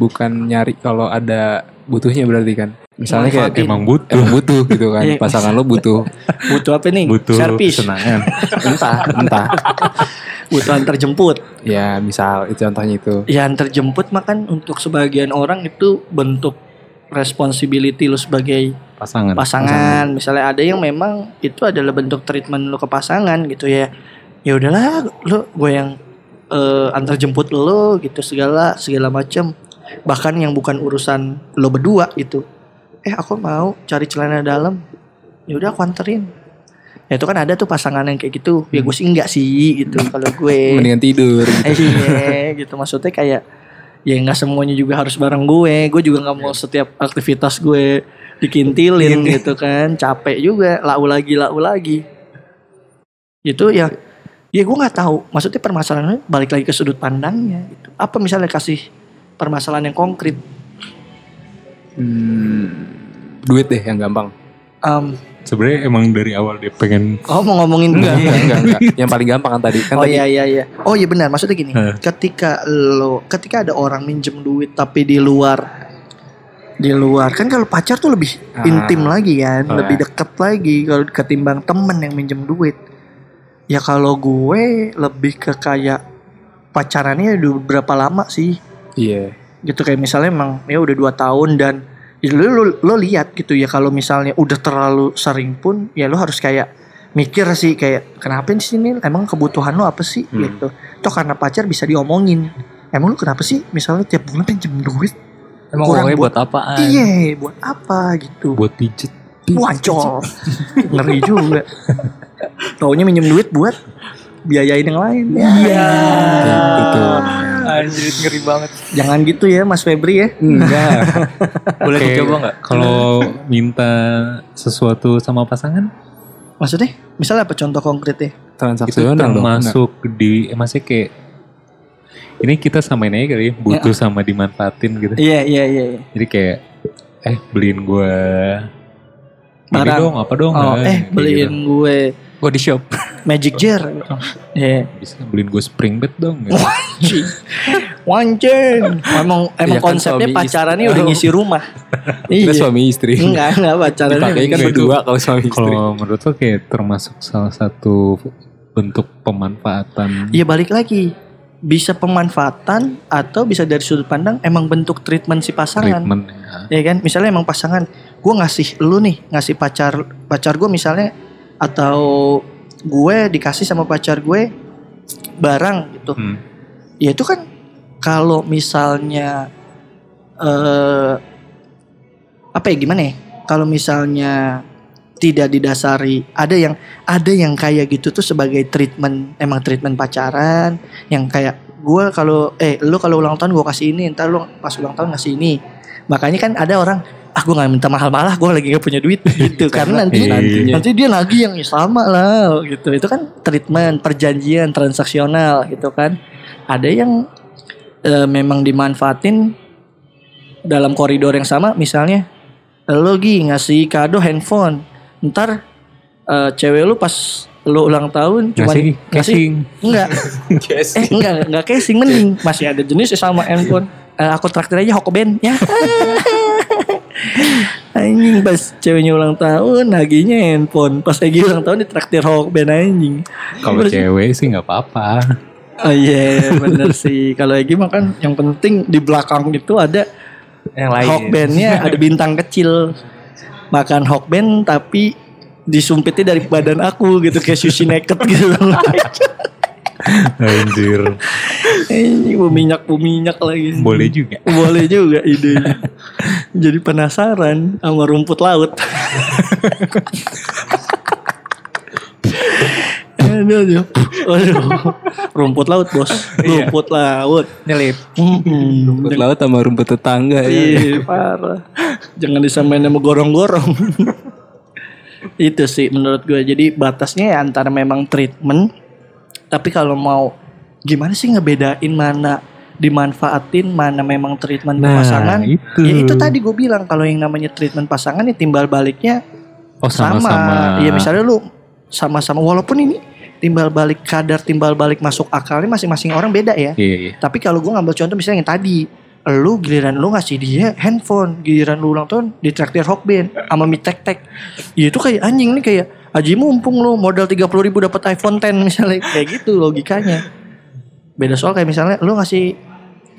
bukan nyari kalau ada butuhnya berarti kan. Misalnya kayak. Emang butuh. emang butuh gitu kan. Iya. Pasangan lo butuh Butuh apa nih? butuh Servis. kesenangan. entah, entah. Butuh antar jemput. Ya, misal itu contohnya itu. Ya antar jemput mah kan untuk sebagian orang itu bentuk responsibility lu sebagai Pasangan. pasangan. Misalnya ada yang memang itu adalah bentuk treatment lu ke pasangan gitu ya. Ya udahlah, lu gue yang eh, antar jemput lo gitu segala segala macam. Bahkan yang bukan urusan lo berdua gitu. Eh aku mau cari celana dalam. Ya udah aku anterin. Ya itu kan ada tuh pasangan yang kayak gitu. Ya gue sih enggak sih gitu kalau gue. Mendingan tidur. Eh, iya gitu maksudnya kayak ya nggak semuanya juga harus bareng gue gue juga nggak mau setiap aktivitas gue dikintilin gitu kan capek juga lau lagi lau lagi itu ya ya gue nggak tahu maksudnya permasalahannya balik lagi ke sudut pandangnya gitu. apa misalnya kasih permasalahan yang konkret Hmm, duit deh yang gampang. Em, Sebenarnya emang dari awal dia pengen oh mau ngomongin Enggak, duit. enggak, enggak, enggak. Yang paling gampang kan tadi. Kan Oh tadi iya iya iya. Oh iya benar, maksudnya gini. Hah. Ketika lo ketika ada orang minjem duit tapi di luar di luar kan kalau pacar tuh lebih Ah. intim lagi kan, Oh, lebih deket lagi kalau ketimbang temen yang minjem duit. Ya kalau gue lebih ke kayak pacarannya udah berapa lama sih? Iya. Gitu kayak misalnya emang ya udah dua tahun dan lo, lo, lo lihat gitu ya kalau misalnya udah terlalu sering pun ya lo harus kayak mikir sih kayak kenapa di sini emang kebutuhan lo apa sih Hmm. gitu. Toh karena pacar bisa diomongin. Emang lu kenapa sih misalnya tiap bulan pinjem duit? Emang Kurang uangnya buat- buat apaan? Iya, buat apa gitu. buat pijet. Wancol. Ngeri juga. Taunya minjem duit buat biayain yang lain. Iya. Gitu tuh. Anjir ngeri banget. Jangan gitu ya Mas Febri ya. Enggak. Boleh Kayak dicoba nggak? Kalau minta sesuatu sama pasangan Maksudnya? Misalnya apa contoh konkretnya? itu Transaksional dong. termasuk di eh, maksudnya kayak ini kita samain aja kali ya, butuh sama dimanfaatin gitu. Iya, iya, iya. iya. Jadi kayak eh beliin gua ini Barang. dong apa dong Oh, eh kayak beliin gitu. gue Body shop. magic jar. Iya. Bisa beliin gue spring bed dong. gitu. Anjing. Wancen. Emang emang Iya kan, konsepnya pacarannya istri. udah ngisi rumah. Kita suami istri. Enggak, enggak pacarannya. Dipakai kan berdua kalau suami istri. Kalau menurut lo kayak termasuk salah satu bentuk pemanfaatan. Iya balik lagi. Bisa pemanfaatan atau bisa dari sudut pandang emang bentuk treatment si pasangan. treatment ya. Ya kan, misalnya emang pasangan, gue ngasih lu nih, ngasih pacar pacar gue misalnya atau gue dikasih sama pacar gue barang gitu. Hmm. Ya itu kan kalau misalnya eh apa ya gimana ya? Kalau misalnya tidak didasari ada yang ada yang kayak gitu tuh sebagai treatment emang treatment pacaran yang kayak gue kalau eh lu kalau ulang tahun gue kasih ini ntar lu pas ulang tahun ngasih ini makanya kan ada orang ah gue nggak minta mahal-mahal gue lagi nggak punya duit gitu karena nanti Iya. nanti dia lagi yang "Ya, sama lah gitu. Itu kan treatment perjanjian transaksional gitu kan. Ada yang eh, memang dimanfaatin dalam koridor yang sama misalnya lo Gi ngasih kado handphone. Ntar eh, cewek lu pas lu ulang tahun cuma Ngasih casing. enggak. Eh enggak enggak casing mending. Masih ada jenis sama handphone. Eh, aku traktir aja Hokoben ya anjing pas ceweknya ulang tahun naginya handphone pas lagi ulang tahun ditraktir Hokoben anjing Kalau cewek sih nggak apa-apa. Oh iya bener sih Kalau Egi mah kan yang penting di belakang itu ada Yang lain. Hawkbandnya ada bintang kecil Makan Hawkband tapi disumpitnya dari badan aku gitu Kayak sushi naked gitu Anjir. Ini minyak minyak lagi Boleh juga. Boleh juga idenya Jadi penasaran sama rumput laut. Aduh. Rumput laut bos. Rumput laut. Nyelip. Rumput laut sama rumput tetangga ya. Iya parah. Jangan disamain sama gorong-gorong. Itu sih menurut gue Jadi batasnya ya antara memang treatment Tapi kalau mau Gimana sih ngebedain mana Dimanfaatin Mana memang treatment Nah, pasangan itu. Ya itu tadi gue bilang Kalau yang namanya treatment pasangan ya timbal baliknya Oh sama-sama. Iya misalnya lu sama-sama Walaupun ini timbal balik kadar timbal balik masuk akalnya masing-masing orang beda ya Iya, iya. tapi kalau gue ngambil contoh misalnya yang tadi lu giliran lu ngasih dia handphone giliran lu ulang tahun ditraktir Hokben sama mie tek tek ya itu kayak anjing nih kayak aji mumpung lu modal 30 ribu dapat iPhone 10 misalnya kayak gitu logikanya beda soal kayak misalnya lu ngasih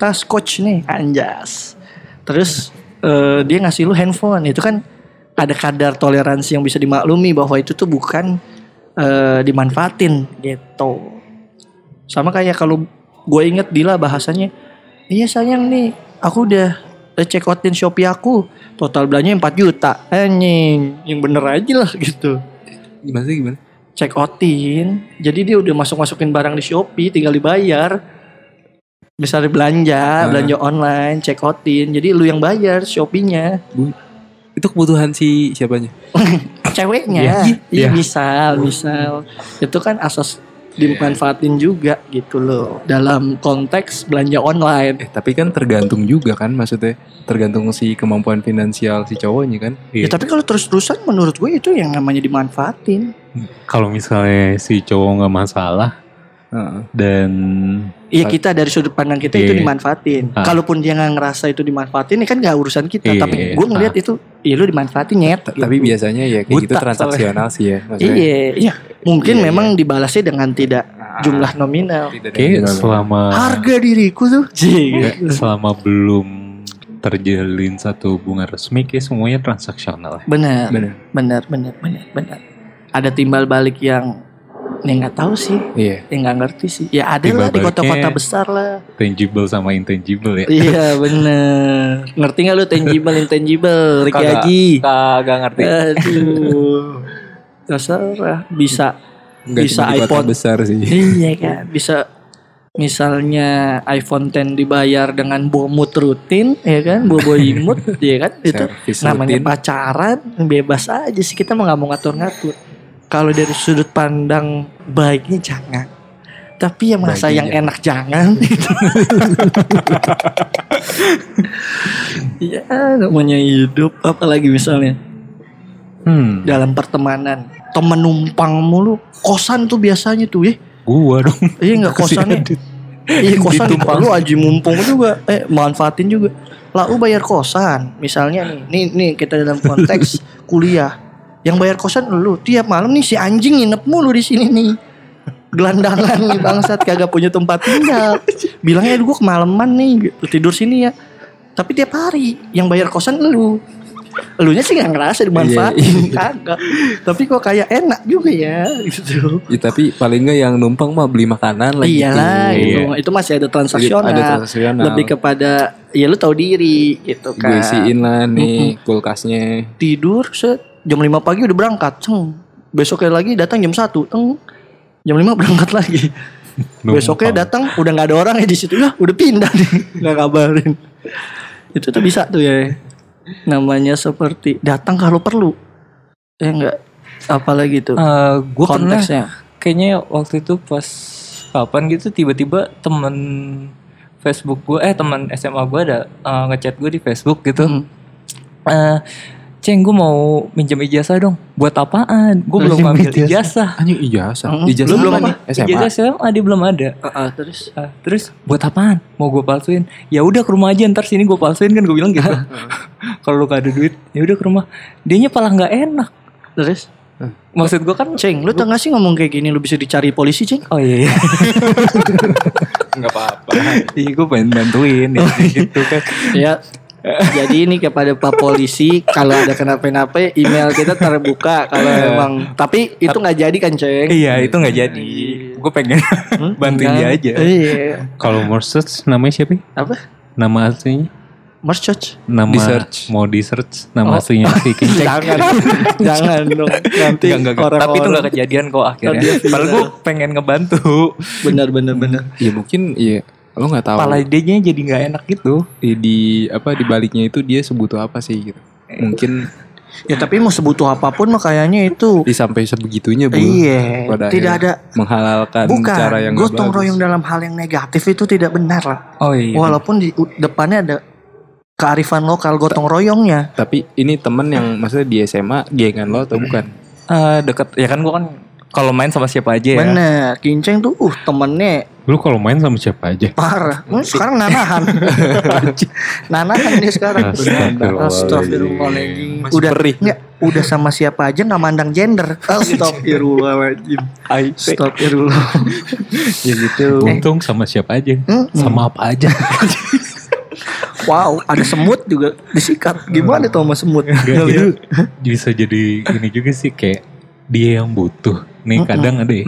tas coach nih anjas. Terus eh, dia ngasih lu handphone. Itu kan ada kadar toleransi yang bisa dimaklumi bahwa itu tuh bukan eh, dimanfaatin gitu. Sama kayak kalau gue inget Dila bahasanya iya sayang nih aku udah check outin Shopee aku. Total belanja 4 juta. Anjing yang bener aja lah gitu. Gimana sih gimana? check outin. Jadi dia udah masuk masukin barang di Shopee tinggal dibayar misalnya belanja Ah. belanja online check outin jadi lu yang bayar Shopee-nya Bu, itu kebutuhan si siapanya? ceweknya Iya. iya Iya. misal misal itu kan asas dimanfaatin juga gitu loh dalam konteks belanja online Eh tapi kan tergantung juga kan maksudnya tergantung si kemampuan finansial si cowoknya kan. Ya Iya. tapi kalau terus-terusan menurut gue itu yang namanya dimanfaatin. Kalau misalnya si cowok nggak masalah Heeh. dan Iya kita dari sudut pandang kita itu Iya. dimanfaatin. Ah. Kalaupun dia nggak ngerasa itu dimanfaatin, ini kan nggak urusan kita. Iya. Tapi gue ngeliat itu, iya lu dimanfaatin nyet. Ta- Tapi biasanya ya kayak gitu transaksional sih ya. Maksudnya, Iya, iya. Mungkin Iya, memang dibalasnya dengan tidak jumlah nominal. tidak ada kayak yang selama Harga diriku tuh. Nggak, selama belum terjalin satu hubungan resmi kayak semuanya transaksional. Benar, Benar. benar, benar, benar, benar. Ada timbal balik yang yang nggak tahu sih, Iya. yang nggak ngerti sih. Ya ada lah di kota-kota besar lah. tangible sama intangible ya. Iya bener Ngerti gak lu tangible intangible Ricky Kagak. Haji Kagak ngerti. Aduh Terserah Bisa Nggak Bisa di kota iPhone. besar sih. Iya kan Bisa Misalnya iPhone 10 dibayar dengan bomut rutin ya kan bobo imut ya kan itu Servis namanya rutin. pacaran bebas aja sih kita mau nggak mau ngatur-ngatur kalau dari sudut pandang baiknya jangan. Tapi yang masa yang enak jangan. Ya namanya hidup apalagi misalnya. Hmm. dalam pertemanan temen numpang mulu. Kosan tuh biasanya tuh ya Gua dong. iya nggak kosannya iya kosan lu aji mumpung juga. Eh manfaatin juga. Lah lu bayar kosan. Misalnya nih nih nih kita dalam konteks kuliah yang bayar kosan lu tiap malam nih si anjing nginep mulu di sini nih gelandangan nih bangsat kagak punya tempat tinggal bilangnya gue kemalaman nih gitu, tidur sini ya tapi tiap hari yang bayar kosan lu Elunya sih gak ngerasa dimanfaatin Kagak Tapi kok kayak enak juga ya gitu Ya, tapi paling nggak yang numpang mah beli makanan lah Iyalah gitu. itu, itu masih ada transaksional. Ada transaksional. Lebih kepada ya lu tahu diri gitu Gue kan. isiin lah nih kulkasnya. Tidur set jam 5 pagi udah berangkat. Ceng. Besoknya lagi datang jam 1. Teng. Jam 5 berangkat lagi. Besoknya datang udah nggak ada orang ya di situ. Ya udah pindah nih. Nggak kabarin. Itu tuh bisa tuh ya. Namanya seperti datang kalau perlu. Ya enggak apalagi tuh Eh, gue pernah konteksnya. kayaknya waktu itu pas kapan gitu tiba-tiba temen Facebook gue eh teman SMA gue ada eh, ngechat gue di Facebook gitu. Hmm. Eh, Ceng gue mau minjem ijazah dong. Buat apaan? Gue belum ngambil ijazah. Anjing ijazah. Hmm. Ijazah Lu belum apa? apa? SMA. Ijazah SMA dia belum ada. Ah, ah, terus Ah, terus buat apaan? Mau gue palsuin? Ya udah ke rumah aja ntar sini gue palsuin kan gue bilang gitu. Kalau lu gak ada duit, ya udah ke rumah. Dianya malah nggak enak. terus Maksud gue kan Ceng, lu tau gak sih ngomong kayak gini lu bisa dicari polisi, Ceng? Oh iya, iya. Enggak apa-apa. Iya gue pengen bantuin ya, gitu kan. ya. Jadi ini kepada Pak Polisi kalau ada kenapa-napa email kita terbuka kalau emang tapi itu nggak jadi kan ceng? Iya itu nggak jadi. Gue pengen bantuin dia aja. Iya. Kalau search namanya siapa? Apa? Nama aslinya? Mars Church? Nama Di search. mau di search nama Oh. aslinya si Kincek. Jangan, jangan dong. Nanti Enggak, enggak, enggak. orang Tapi itu nggak kejadian kok akhirnya. Padahal gue pengen ngebantu. Benar, benar, benar. Ya mungkin iya lo nggak tahu. Kepala idenya jadi nggak enak gitu. di, di apa di baliknya itu dia sebutuh apa sih gitu. Mungkin Ya tapi mau sebutuh apa pun mah kayaknya itu. di sampai sebegitunya bu. Iya. Pada Tidak ada. menghalalkan Bukan. cara yang Gotong royong dalam hal yang negatif itu tidak benar lah. Oh iya. Walaupun di depannya ada kearifan lokal gotong royongnya. Tapi ini temen yang maksudnya di SMA gengan lo atau bukan? Eh, deket ya kan gue kan kalau main sama siapa aja ya. Bener. Kinceng tuh uh temennya Lu kalau main sama siapa aja? parah. Hmm, sekarang nanahan. nanahan dia sekarang. Astagfirullahaladzim. Udah perih. Nggak, udah sama siapa aja nggak mandang gender. Astagfirullahaladzim. Astagfirullah. Ya gitu. Untung sama siapa aja? Hmm, Sama apa aja? Wow, ada semut juga disikat. Gimana tuh sama semut? Itu bisa jadi ini juga sih kayak dia yang butuh. Nih kadang ada ya,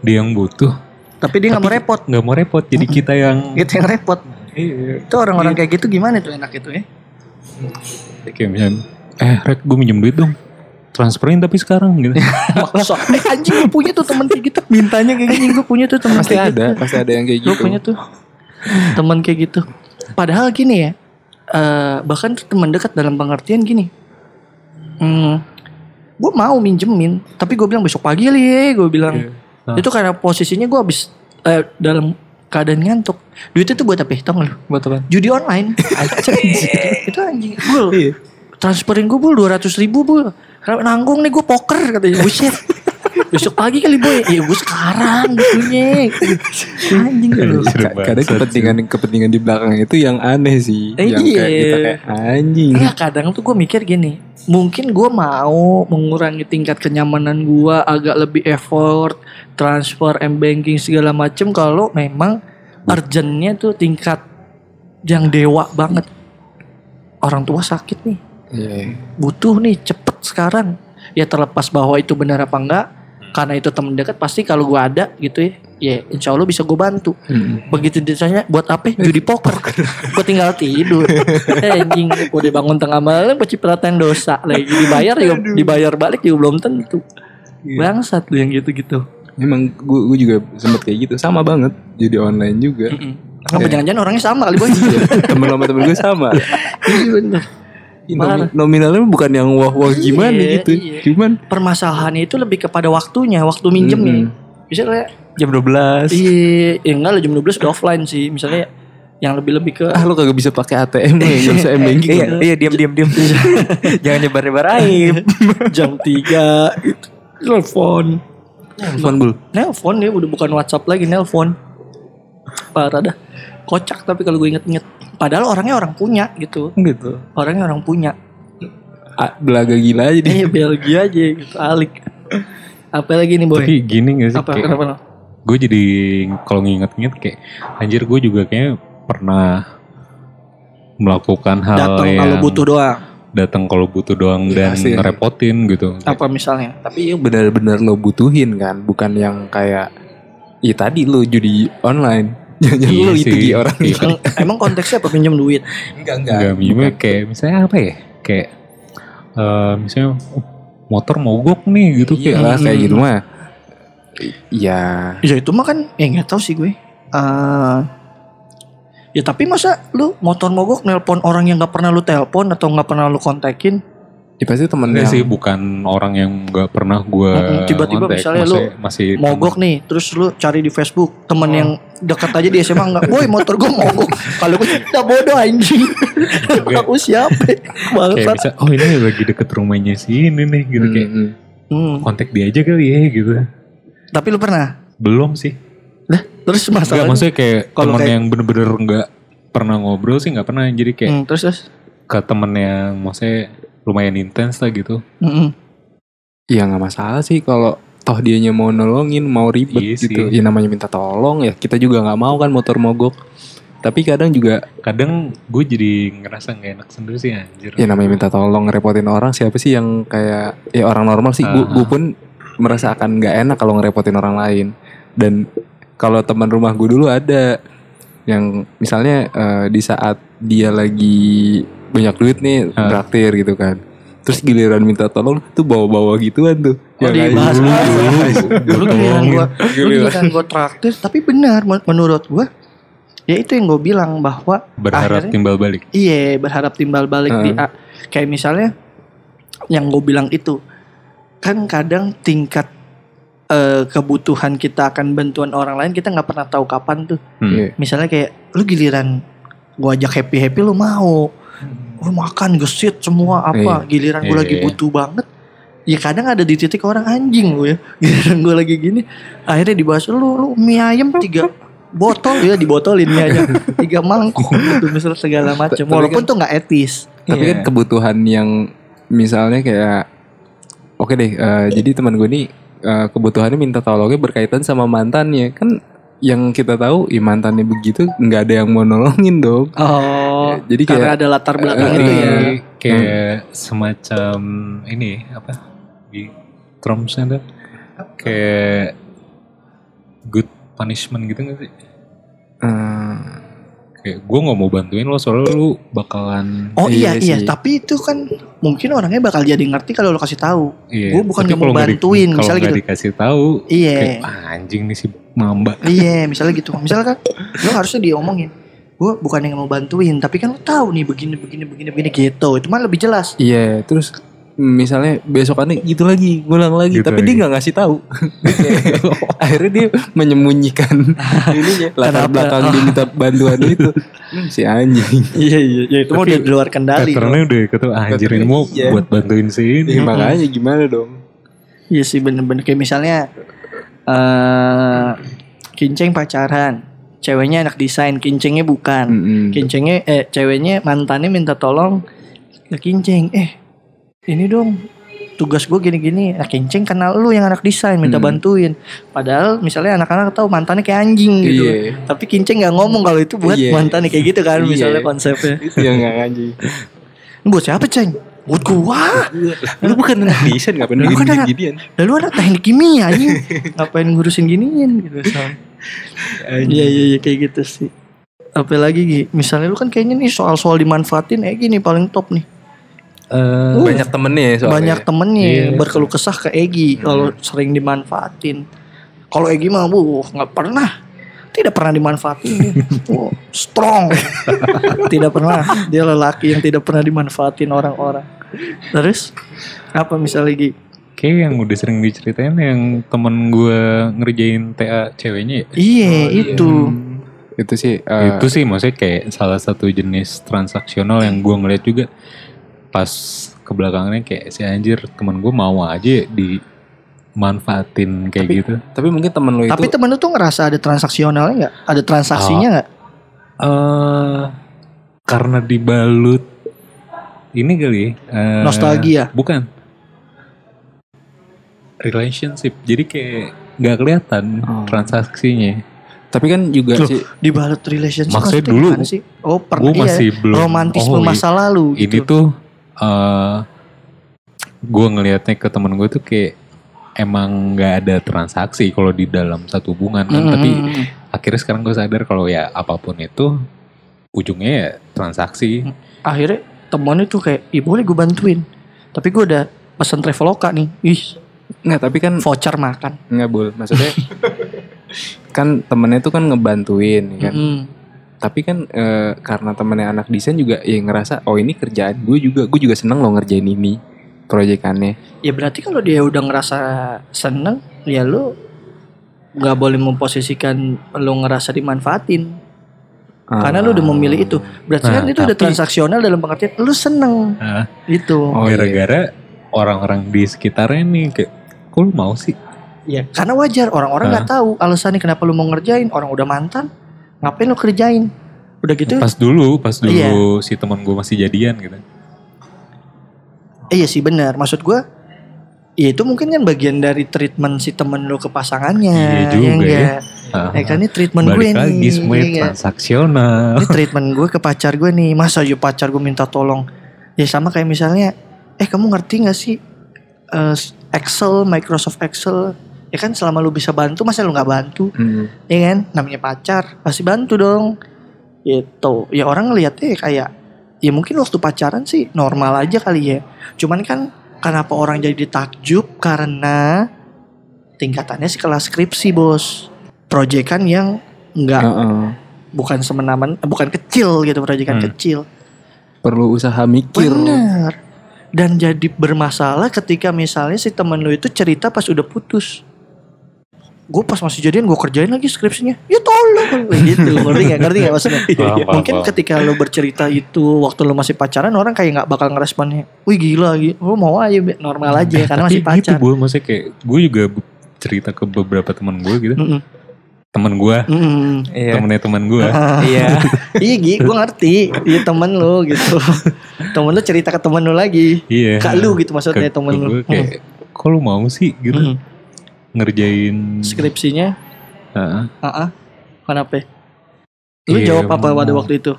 dia yang butuh Tapi dia nggak mau repot. nggak mau repot jadi kita yang Gitu yang repot. Itu orang-orang kayak gitu gimana tuh enak itu ya? kayak misalnya eh Rek gue minjem duit dong transferin tapi sekarang gitu Maksa. Eh, anjing gue punya tuh temen kayak gitu. Mintanya kayak gini gue punya tuh temen Pasti kayak gitu. ada, pasti ada yang kayak Gue gitu. punya tuh temen kayak gitu. Padahal gini ya, eh bahkan tuh teman dekat dalam pengertian gini. Hmm, gue mau minjemin, tapi gue bilang besok pagi li, gue bilang. Nah. Itu karena posisinya gue habis eh, dalam keadaan ngantuk. Duit itu buat apa? ya? Tau gak lu? Buat apa? Judi online. itu anjing. Bul, transferin gue bul 200 ribu bul. Nanggung nih gue poker katanya. Buset. Besok pagi kali boy. Iya gue sekarang butuhnya. Anjing lu. Seru Ka- Kadang kepentingan kepentingan di belakang itu yang aneh sih. Eh, yang kayak iya. kita kayak anjing. Enggak kadang tuh gue mikir gini. Mungkin gue mau mengurangi tingkat kenyamanan gue agak lebih effort transfer m banking segala macem kalau memang urgentnya tuh tingkat yang dewa banget. Orang tua sakit nih. Iya. butuh nih cepet sekarang ya terlepas bahwa itu benar apa enggak karena itu temen dekat pasti kalau gua ada gitu ya ya insya Allah bisa gue bantu. Hmm. begitu ditanya buat apa? Judi poker. Gue tinggal tidur. Eh, anjing udah bangun tengah malam pencipratan dosa. Lagi dibayar juga dibayar balik juga belum tentu. Bangsat lu yang gitu-gitu. Emang gue gue juga sempet kayak gitu sama banget. Jadi online juga. Apa jangan-jangan orangnya sama kali boy? Temen sama temen gue sama. Iya bener. Nomi- nominalnya bukan yang wah wah gimana Iya, gitu. iya. Cuman Permasalahannya itu lebih kepada waktunya Waktu minjemnya Misalnya Jam 12. Iya, ya enggak lah jam 12 udah offline sih. Misalnya yang lebih-lebih ke ah lo kagak bisa pakai ATM lo yang bisa M banking. Iya, iya diam diam diam. Jangan nyebar-nyebar aib. jam 3 gitu. Nelfon. Nelfon bul. Nelfon ya udah bukan WhatsApp lagi nelpon. Parah dah. Kocak tapi kalau gue inget-inget. Padahal orangnya orang punya gitu. Gitu. Orangnya orang punya. Ah, belaga gila aja dia. Eh Belgia aja gitu alik. Apa lagi nih boy? Tapi gini gak sih? Apa kayak- kenapa? no? gue jadi kalau nginget-nginget kayak anjir gue juga kayak pernah melakukan hal Datang yang kalau butuh doang. datang kalau butuh doang Iya, dan sih. ngerepotin gitu. Apa misalnya? Tapi yang benar-benar lo butuhin kan, bukan yang kayak ya tadi lo judi online. Jangan Iya lo itu orang Iya. Emang, emang konteksnya apa pinjam duit? enggak Enggak, minumnya kayak misalnya apa ya? Kayak eh misalnya oh, motor mogok nih gitu Iya kayak lah kayak Hmm. gitu mah. Iya. Ya itu mah kan, ya nggak tahu sih gue. Eh, ya tapi masa lu motor mogok nelpon orang yang nggak pernah lu telepon atau nggak pernah lu kontekin? Ya pasti temen yang sih bukan orang yang nggak pernah gue tiba-tiba misalnya lu masih Mogok nih, terus lu cari di Facebook temen yang deket aja di SMA nggak, boy motor gue mogok. Kalau gue udah bodoh anjing. Aku siapa? kayak Bangsat. bisa oh ini lagi deket rumahnya si ini nih gitu kayak Mm-mm. Hmm. kontak dia aja kali ya gitu. Tapi lu pernah? Belum sih. Lah, terus Enggak masalahnya? maksudnya kayak Kalau temen kayak- yang bener-bener nggak pernah ngobrol sih nggak pernah jadi kayak Hmm, terus terus. ke temen yang maksudnya lumayan intens lah gitu. Mm-mm. Ya nggak masalah sih kalau toh dianya mau nolongin, mau ribet Iya sih. gitu. Ya namanya minta tolong ya. Kita juga nggak mau kan motor mogok. Tapi kadang juga Kadang gue jadi ngerasa nggak enak sendiri sih anjir. ya namanya minta tolong ngerepotin orang. Siapa sih yang kayak ya orang normal sih. Gue Ah. pun merasa akan nggak enak kalau ngerepotin orang lain. Dan kalau teman rumah gue dulu ada yang misalnya eh, di saat dia lagi banyak duit nih Ah. traktir gitu kan. Terus giliran minta tolong tuh bawa-bawa gituan tuh. Oh, Yang dibahas dulu- bahas. Dulu giliran gua, dulu Giliran. gua traktir, tapi benar men- menurut gua ya itu yang gue bilang bahwa Berharap akhirnya- timbal balik. Iya berharap timbal balik di Heeh. A. Kayak misalnya yang gue bilang itu kan kadang tingkat eh, kebutuhan kita akan bantuan orang lain kita nggak pernah tahu kapan tuh. Hmm. Iya. Misalnya kayak lu giliran gue ajak happy happy lu mau, lu makan gesit semua apa. Giliran gue Iya, lagi iya. butuh banget. Ya kadang ada di titik orang anjing gue ya. Giliran gue lagi gini, akhirnya dibahas lu lu mie ayam tiga botol ya dibotolin mie ayam tiga mangkuk gitu misalnya segala macam. Tapi Walaupun kan- tuh nggak etis. Tapi Iya. kan kebutuhan yang misalnya kayak oke deh, eh, jadi teman gue nih eh, kebutuhannya minta tolongnya berkaitan sama mantannya kan yang kita tahu ya mantannya begitu nggak ada yang mau nolongin dong. Oh, Jadi karena kayak ada latar belakang Eh, itu ya. Jadi kayak semacam ini apa di termsnya tuh kayak good punishment gitu gak sih? eh, Kayak gue nggak mau bantuin lo soalnya lu bakalan Oh iya Iya iya, sih. tapi itu kan mungkin orangnya bakal jadi ngerti kalau lo kasih tahu. Iya. Gua bukan nggak mau nggak di- bantuin, kalau misalnya nggak gitu. dikasih tahu, Iya. kayak "Ah, anjing nih si mamba. Iya, misalnya gitu. Misalnya kan lo harusnya diomongin. Gue bukan yang mau bantuin, tapi kan lo tahu nih begini begini begini begini gitu. Itu mah lebih jelas. iya terus misalnya besokannya gitu lagi ngulang lagi Gitu tapi lagi. dia nggak ngasih tahu akhirnya dia menyembunyikan ininya latar Kenapa? belakang dia minta bantuan itu si anjing Iya iya, ya itu mah udah di luar kendali. Patternnya udah ketemu ah, anjir ini mau Iya. buat bantuin si ini. Ya, makanya gimana dong Iya sih bener-bener kayak misalnya eh kinceng pacaran, ceweknya anak desain, kincengnya bukan. Mm-mm. Kincengnya eh ceweknya mantannya minta tolong ke kinceng. Eh ini dong tugas gue gini-gini. Nah kinceng kenal lu yang anak desain minta Hmm. bantuin. Padahal misalnya anak-anak tahu mantannya kayak anjing gitu. Iya. Tapi kinceng nggak ngomong kalau itu buat Iya. mantannya kayak gitu kan Iya. misalnya konsepnya. itu yang nggak Ini buat siapa ceng? Buat gua. lu bukan anak desain ngapain Lu kan anak- ginian Lalu anak teknik kimia anjing. Ngapain ngurusin giniin gitu soalnya. Iya iya iya kayak gitu sih. Apalagi Gi, misalnya lu kan kayaknya nih soal-soal dimanfaatin eh gini paling top nih. Eh, banyak temennya ya soalnya Banyak temennya Iya. berkeluh kesah ke Egi kalau sering dimanfaatin. Kalau Egi mah bu nggak pernah. Tidak pernah dimanfaatin dia. Oh, strong. tidak pernah. Dia lelaki yang tidak pernah dimanfaatin orang-orang. Terus apa misalnya Gi? Kayak yang udah sering diceritain yang temen gue ngerjain TA ceweknya ya. Iya itu. itu sih eh, itu sih maksudnya kayak salah satu jenis transaksional yang gue ngeliat juga pas ke belakangnya kayak si anjir temen gue mau aja di manfaatin kayak Tapi- gitu. Tapi mungkin temen lo itu Tapi temen lu tuh ngerasa ada transaksionalnya nggak? Ada transaksinya nggak? eh karena dibalut ini kali eh, Nostalgia. bukan relationship jadi kayak nggak kelihatan Oh. transaksinya tapi kan juga Loh, sih Dibalut relationship Maksudnya maksudnya dulu, sih? Oh, pernah gue masih iya. belum romantisme oh, masa lalu ini gitu. tuh eh gue ngelihatnya ke temen gue tuh kayak emang nggak ada transaksi kalau di dalam satu hubungan kan Mm, tapi mm, mm. akhirnya sekarang gue sadar kalau ya apa pun itu ujungnya ya transaksi akhirnya temen itu kayak, ih boleh gue bantuin. Tapi gue udah pesen traveloka nih. Ih, nggak tapi kan voucher makan. nggak bul maksudnya kan temennya tuh kan ngebantuin ya kan Mm. tapi kan eh, karena temennya anak desain juga ya ngerasa oh ini kerjaan gue juga gue juga seneng loh ngerjain ini proyekannya Ya berarti kalau dia udah ngerasa seneng, ya lu nggak boleh memposisikan lu ngerasa dimanfaatin. Karena lu udah memilih itu. Berarti Nah, kan itu udah tapi- transaksional dalam pengertian lu seneng. Nah, Gitu. Oh, iya. gara-gara orang-orang di sekitarnya nih kayak kok lu mau sih Ya, karena wajar orang-orang nggak tahu alasannya kenapa lu mau ngerjain. Orang udah mantan, ngapain lu kerjain? Udah gitu, pas dulu pas dulu Iya. si teman gue masih jadian gitu eh, iya sih benar. Maksud gua, ya itu mungkin kan bagian dari treatment si temen lu ke pasangannya. Iya juga ya. enggak? Ah, Eh kan ini treatment gue balik lagi nih. semuanya nggak? transaksional Ini treatment gue ke pacar gue nih. Masa aja pacar gue minta tolong. Ya sama kayak misalnya, eh kamu ngerti gak sih eh, Excel, Microsoft Excel? Ya kan selama lu bisa bantu, masa lu nggak bantu? Hmm. ya kan namanya pacar pasti bantu dong gitu ya orang ngeliatnya kayak ya mungkin waktu pacaran sih normal aja kali ya. Cuman kan kenapa orang jadi takjub? Karena tingkatannya sekelas skripsi bos. Proyekan yang nggak Heeh. bukan semenaman eh, bukan kecil gitu proyekan Hmm. kecil. Perlu usaha mikir. Bener. Dan jadi bermasalah ketika misalnya si temen lu itu cerita pas udah putus gue pas masih jadian gue kerjain lagi skripsinya. Ya tolong. Gitu ngerti gak ngerti gak maksudnya? Paham, paham, mungkin paham. ketika lu bercerita itu waktu lu masih pacaran orang kayak nggak bakal ngeresponnya wih gila gitu lu mau aja Be. normal aja karena masih Tapi gitu pacar. Gue maksudnya kayak gue juga cerita ke beberapa teman gue gitu. Mm-mm. teman gue Mm-mm. Iya. temennya teman gue. Iya. iya Gi, gue ngerti. Iya temen lu gitu. Temen lu cerita ke temen lu lagi. Iya. Kak lu gitu maksudnya ke temen lu. gue kayak kok lu mau sih? Gitu. Mm. Ngerjain Skripsinya Heeh. Ah, kenapa? Lu Iya, jawab apa pada waktu itu?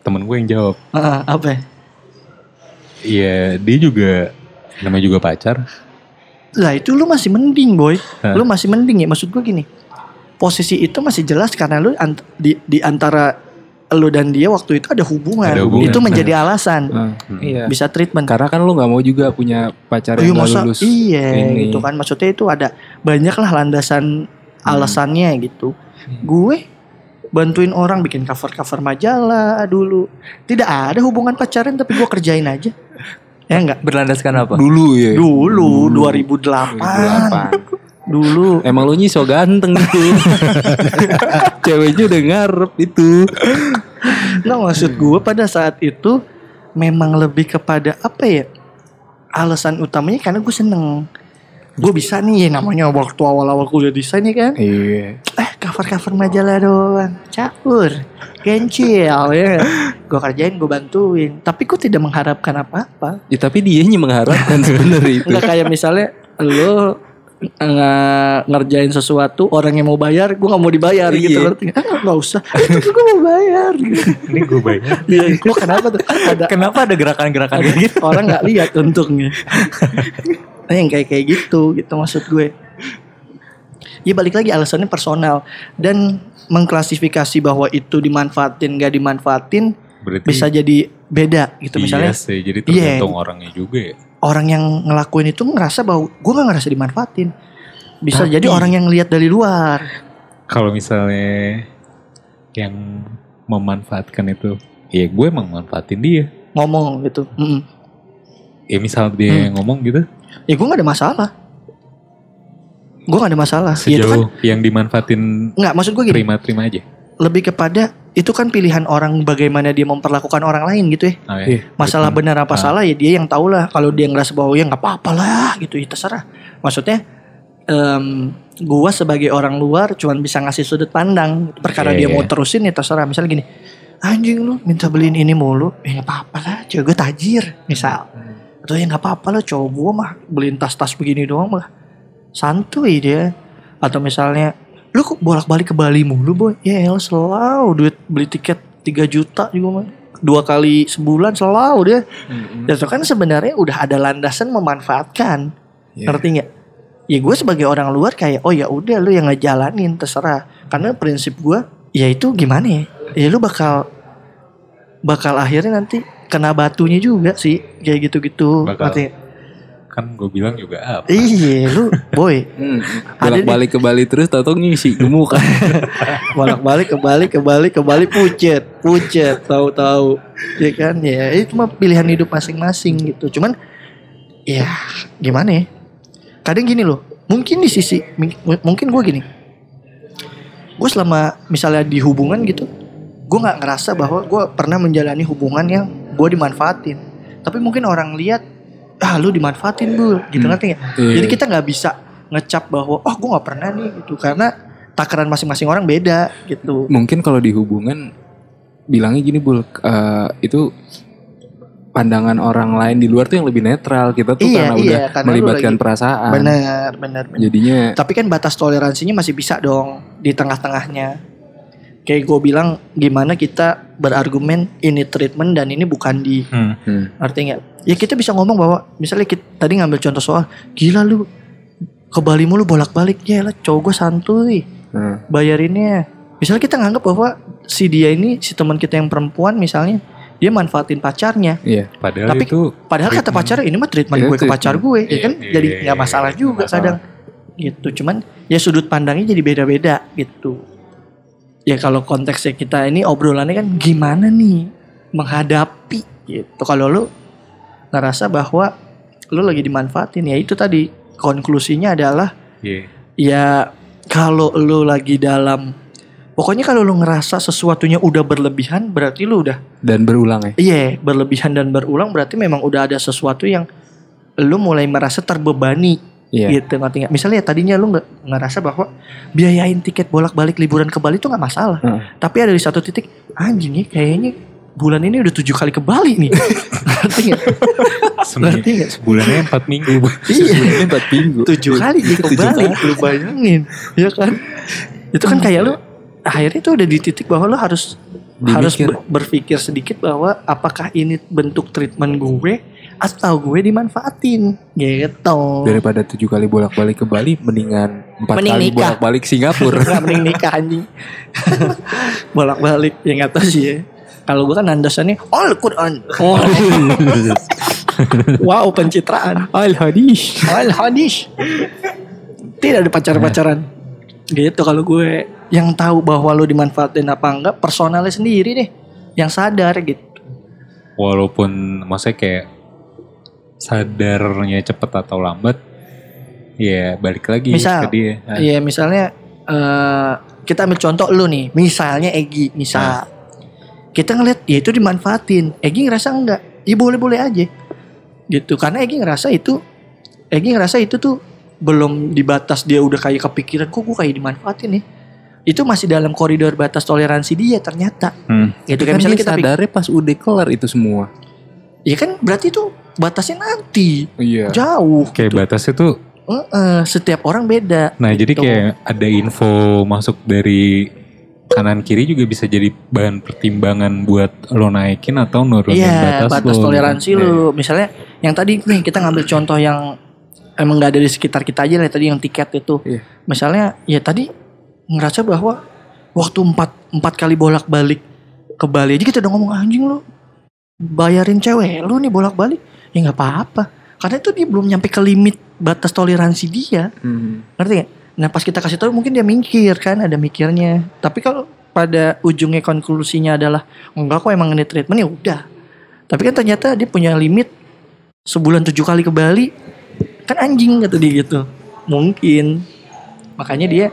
temen gue yang jawab Ah, apa? Iya dia juga namanya juga pacar Lah itu lu masih mending boy. Hah? Lu masih mending ya. Maksud gue gini. Posisi itu masih jelas karena lu ant- di, di antara lu dan dia waktu itu ada hubungan. Ada hubungan. Itu menjadi alasan. Ah, Hmm. Iya. Bisa treatment. karena kan lu nggak mau juga punya pacar Oh, iya, yang masa lulus iya ini. gitu kan maksudnya itu ada banyak lah landasan alasannya gitu. Hmm. Gue bantuin orang bikin cover-cover majalah dulu. Tidak ada hubungan pacaran tapi gue kerjain aja. Ya enggak? Berlandaskan apa? dulu ya Dulu 2008. 2008. Dulu. Emang lu nyi so ganteng gitu. Ceweknya udah ngarep itu. Nah maksud gue pada saat itu memang lebih kepada apa ya? Alasan utamanya karena gue seneng. Gue bisa nih ya namanya waktu awal-awal kuliah desain ya kan? Iya. eh cover-cover majalah doang. Caur. Kencil ya gue kerjain gue bantuin. Tapi gue tidak mengharapkan apa-apa. Ya tapi dia mengharapkan sebenarnya itu. nggak kayak misalnya lo nggak ngerjain sesuatu orang yang mau bayar gue nggak mau dibayar gitu Iya. ngerti nggak? ah nggak usah itu gue mau bayar gitu. ini gue banyak Iya, lo kenapa tuh? Ada Kenapa ada gerakan-gerakan kayak gitu? orang nggak lihat untungnya. Nah, yang kayak kayak gitu, gitu maksud gue. Ya balik lagi alasannya personal dan mengklasifikasi bahwa itu dimanfaatin gak dimanfaatin berarti bisa jadi beda gitu misalnya iya sih jadi tergantung orangnya juga ya orang yang ngelakuin itu ngerasa bahwa gue gak ngerasa dimanfaatin. Bisa Tapi- jadi orang yang lihat dari luar. Kalau misalnya yang memanfaatkan itu ya gue emang manfaatin dia. Ngomong gitu Mm-mm. ya misal dia yang ngomong gitu. Ya gue gak ada masalah. Gue gak ada masalah. Ya itu kan sejauh yang dimanfaatin nggak maksud gue gini. terima-terima aja. Lebih kepada itu kan pilihan orang bagaimana dia memperlakukan orang lain gitu ya. Ya. Iya. Masalah benar apa Ah. salah ya dia yang tahu lah. Kalau dia ngerasa bahwa ya nggak apa-apa lah gitu ya terserah. Maksudnya em, gua sebagai orang luar cuman bisa ngasih sudut pandang. Perkara Iya, dia iya. mau terusin ya terserah. Misalnya gini, anjing lu minta beliin ini mulu, ya nggak apa-apa lah. Cewek gue tajir misal. Atau ya nggak apa-apa lah cowok gua mah beliin tas-tas begini doang mah santuy dia. Atau misalnya lu kok bolak-balik ke Bali mulu boy? Ya elah selalu. Duit beli tiket 3 juta juga mah dua kali sebulan selalu dia. Dan itu kan sebenarnya udah ada landasan memanfaatkan. Iya. ngerti nggak? Ya gue sebagai orang luar kayak oh ya udah lu yang ngejalanin terserah. Karena prinsip gue ya itu gimana ya? Ya lu bakal bakal akhirnya nanti kena batunya juga sih kayak gitu-gitu. Bakal. ngerti? Kan gue bilang juga apa. iya lu boy Hmm. Ada Bolak-balik ke Bali terus tau-tau ngisi gemuk kan. bolak balik kembali kembali kembali pucet pucet tahu-tahu ya kan ya itu mah pilihan hidup masing-masing gitu cuman ya gimana ya kadang gini loh mungkin di sisi mung- mungkin gue gini gue selama misalnya di hubungan gitu gue nggak ngerasa bahwa gue pernah menjalani hubungan yang gue dimanfaatin tapi mungkin orang lihat ah lu dimanfaatin bu. Gitu Hmm. ngerti nggak? Iya. jadi kita nggak bisa ngecap bahwa oh gue nggak pernah nih gitu. Karena takaran masing-masing orang beda gitu. Mungkin kalau di hubungan bilangnya gini bul eh, itu pandangan orang lain di luar tuh yang lebih netral. Kita tuh Iya, karena iya, udah karena melibatkan lagi- perasaan. Benar benar benar. Jadinya tapi kan batas toleransinya masih bisa dong di tengah-tengahnya. Kayak gue bilang gimana kita berargumen ini treatment dan ini bukan di Hmm. hmm, artinya ya kita bisa ngomong bahwa misalnya kita tadi ngambil contoh soal gila lu ke Bali mulu bolak-balik. Ya lah cowok gue santuy. Hmm, bayarinnya. Misalnya kita nganggap bahwa si dia ini si teman kita yang perempuan misalnya dia manfaatin pacarnya. Iya Padahal Tapi itu padahal kata pacarnya ini mah treatment Iya, gue ke pacar gue. Ya kan? Iya, jadi iya, nggak iya, masalah iya, juga masalah. kadang. Gitu. Cuman ya sudut pandangnya jadi beda-beda gitu. Ya kalau konteksnya kita ini obrolannya kan gimana nih menghadapi gitu. Kalau lu ngerasa bahwa lu lagi dimanfaatin. Ya itu tadi. Konklusinya adalah Iya. ya kalau lu lagi dalam pokoknya kalau lu ngerasa sesuatunya udah berlebihan berarti lu udah dan berulang ya? Iya berlebihan dan berulang berarti memang udah ada sesuatu yang lu mulai merasa terbebani. Iya. Gitu ngerti nggak? Misalnya tadinya lu nggak ngerasa bahwa biayain tiket bolak-balik liburan ke Bali itu nggak masalah. Heeh. tapi ada di satu titik anjing nih kayaknya bulan ini udah tujuh kali ke Bali nih. Ngerti nggak? Sebenarnya ngerti nggak? Sebulannya empat minggu. iya. Ini empat minggu. Tujuh kali dia ke Tujuh Bali. kali. lu bayangin. Ya kan? Itu kan kayak lu akhirnya tuh udah di titik bahwa lu harus harus Dimikir. ber- berpikir sedikit bahwa apakah ini bentuk treatment gue atau gue dimanfaatin? Gitu. Daripada tujuh kali bolak-balik ke Bali mendingan empat Mending kali bolak-balik Singapura. Mending nikah anjing. Bolak-balik ya nggak tahu sih ya kalau gue kan landasannya Al Quran. Oh. Wow pencitraan. Al hadis. Al hadis. Tidak ada pacar-pacaran. Gitu kalau gue. Yang tahu bahwa lo dimanfaatin apa enggak personalnya sendiri deh. Yang sadar gitu. Walaupun maksudnya kayak sadarnya cepet atau lambat, ya balik lagi Misal, ke dia. Nah, Iya misalnya eh kita ambil contoh lu nih, misalnya Egi, misal kita ngeliat ya itu dimanfaatin, Egi ngerasa enggak, ya boleh-boleh aja, gitu. Karena Egi ngerasa itu, Egi ngerasa itu tuh belum di batas dia udah kayak kepikiran, kok gue kayak dimanfaatin nih. Itu masih dalam koridor batas toleransi dia ternyata. Hmm. Gitu kan misalnya kita sadarnya pas udah kelar itu semua ya kan berarti itu batasnya nanti iya jauh. Kayak batasnya tuh, Heeh, setiap orang beda. nah jadi gitu. kayak ada info masuk dari kanan kiri juga bisa jadi bahan pertimbangan buat lo naikin atau nurunin Iya, batas, batas lo. toleransi Iya. lu. Misalnya yang tadi nih kita ngambil contoh yang emang nggak ada di sekitar kita aja lah tadi yang tiket itu. Iya. Misalnya ya tadi ngerasa bahwa waktu empat empat kali bolak balik ke Bali aja kita udah ngomong anjing lu bayarin cewek lu nih bolak balik ya nggak apa-apa karena itu dia belum nyampe ke limit batas toleransi dia Hmm. ngerti gak? Nah pas kita kasih tahu mungkin dia mikir kan ada mikirnya. Tapi kalau pada ujungnya konklusinya adalah enggak kok emang ini treatment ya udah. Tapi kan ternyata dia punya limit sebulan tujuh kali ke Bali kan anjing kata dia gitu. Mungkin makanya dia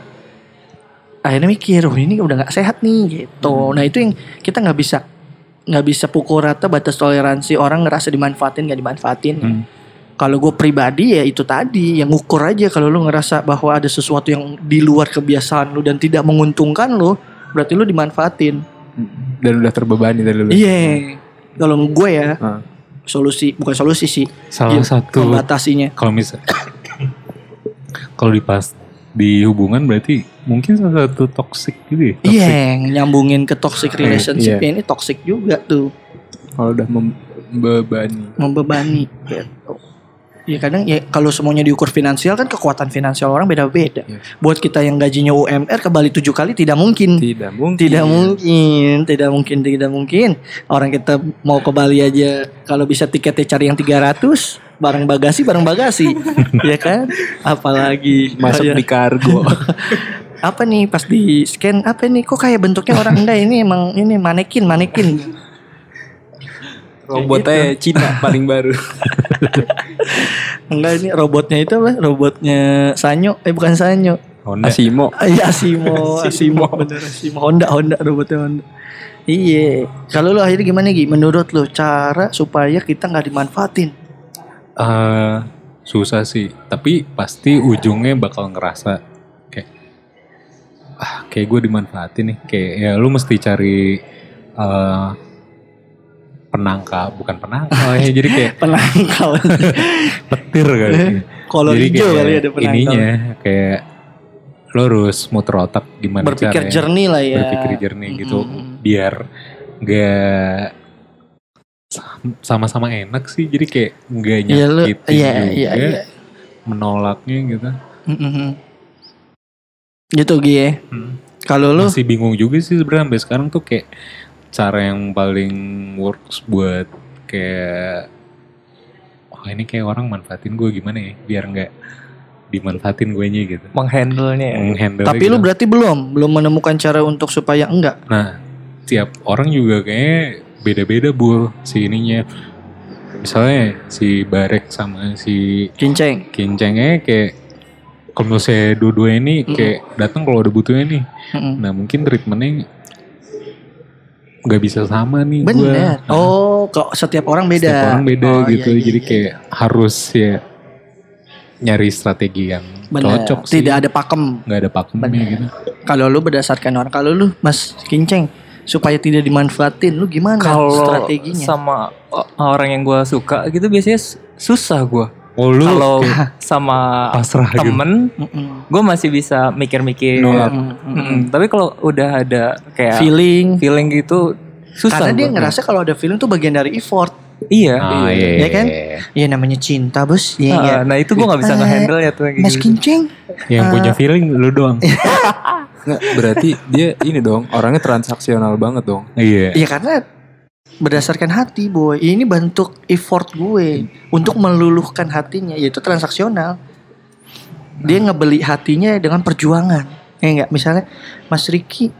akhirnya mikir oh ini udah nggak sehat nih gitu nah itu yang kita nggak bisa nggak bisa pukul rata batas toleransi orang ngerasa dimanfaatin nggak dimanfaatin Hmm. Kalau gue pribadi ya itu tadi yang ukur aja kalau lu ngerasa bahwa ada sesuatu yang di luar kebiasaan lu dan tidak menguntungkan lu berarti lu dimanfaatin Dan udah terbebani dari dulu. iya kalau gue ya Ah. solusi bukan solusi sih Salah Iya, satu membatasinya kalau misal kalau di pas di hubungan berarti mungkin salah satu toxic gitu ya. Iya, yang nyambungin ke toxic relationship Iya. ini toxic juga tuh, Kalau udah membebani. membebani. Gitu. Ya kadang ya kalau semuanya diukur finansial kan kekuatan finansial orang beda-beda. Iya. Buat kita yang gajinya UMR ke Bali tujuh kali tidak mungkin. Tidak mungkin. Tidak mungkin, tidak mungkin, tidak mungkin. Orang kita mau ke Bali aja kalau bisa tiketnya cari yang 300, barang bagasi, barang bagasi. ya kan? Apalagi Masuk kayak- di kargo. apa nih pas di scan apa nih kok kayak bentuknya orang enggak ini emang ini manekin manekin Robotnya Cina paling baru. enggak ini robotnya itu apa? Robotnya Sanyo. Eh bukan Sanyo. Honda. Asimo. Ah, iya Asimo. Asimo. Bener Asimo. Honda Honda robotnya Honda. Iya. Kalau lu akhirnya gimana Gi? Menurut lu cara supaya kita nggak dimanfaatin? Eh, susah sih, tapi pasti ujungnya bakal ngerasa kayak ah kayak gue dimanfaatin nih. Kayak ya lu mesti cari eh penangkap, bukan penangkap ya. Jadi kayak penangkal petir kali. kolor Jadi hijau kali ada penangkal Ininya kayak lo harus muter otak gimana berpikir caranya jernih lah ya berpikir jernih gitu Mm-mm. biar sam- sama-sama enak sih jadi kayak nggak Iya nyakitin iya juga iya iya menolaknya gitu Mm-mm. gitu Gi ya Hmm. kalau lu masih bingung juga sih sebenarnya sampai sekarang tuh kayak cara yang paling works buat kayak wah ini kayak orang manfaatin gue gimana ya biar nggak dimanfaatin gue nya gitu Menghandle-nya ya. menghandle tapi lu berarti belum belum menemukan cara untuk supaya enggak Nah, tiap orang juga kayaknya beda-beda bu si ininya. Misalnya si Barek sama si kinceng Kincengnya kayak kalau misalnya dua-dua ini kayak datang kalau ada butuhnya nih. Mm-mm. Nah mungkin treatmentnya nggak bisa sama nih gua. Bener. Nah, Oh, kok setiap orang beda. Setiap orang beda Oh, gitu. iya, iya, Jadi iya. kayak harus ya nyari strategi yang Bener. cocok sih. Tidak ada pakem. Nggak ada pakemnya Bener. gitu. Kalau lu berdasarkan orang, kalau lu Mas Kinceng supaya tidak dimanfaatin, lu gimana Kalau strateginya? sama orang yang gue suka gitu biasanya susah gue. Oh lu Kalau kayak sama pasrah gitu. temen, gue masih bisa mikir-mikir. Nolak. Mm-mm. Mm-mm. Tapi kalau udah ada kayak Feeling. feeling gitu susah. Karena dia gua. ngerasa kalau ada feeling tuh bagian dari effort. Iya. Ah, iya, Ya kan? iya. Ya namanya cinta, Bos. Iya, Ah, iya. nah itu gue gak bisa Eh, nge-handle ya tuh Mas gitu. Kinceng, Yang Ah. punya feeling lu doang. Nggak, berarti dia ini dong, orangnya transaksional banget dong. Iya. ya karena berdasarkan hati, boy. Ini bentuk effort gue untuk meluluhkan hatinya, yaitu transaksional. Dia ngebeli hatinya dengan perjuangan. Ya enggak, misalnya Mas Riki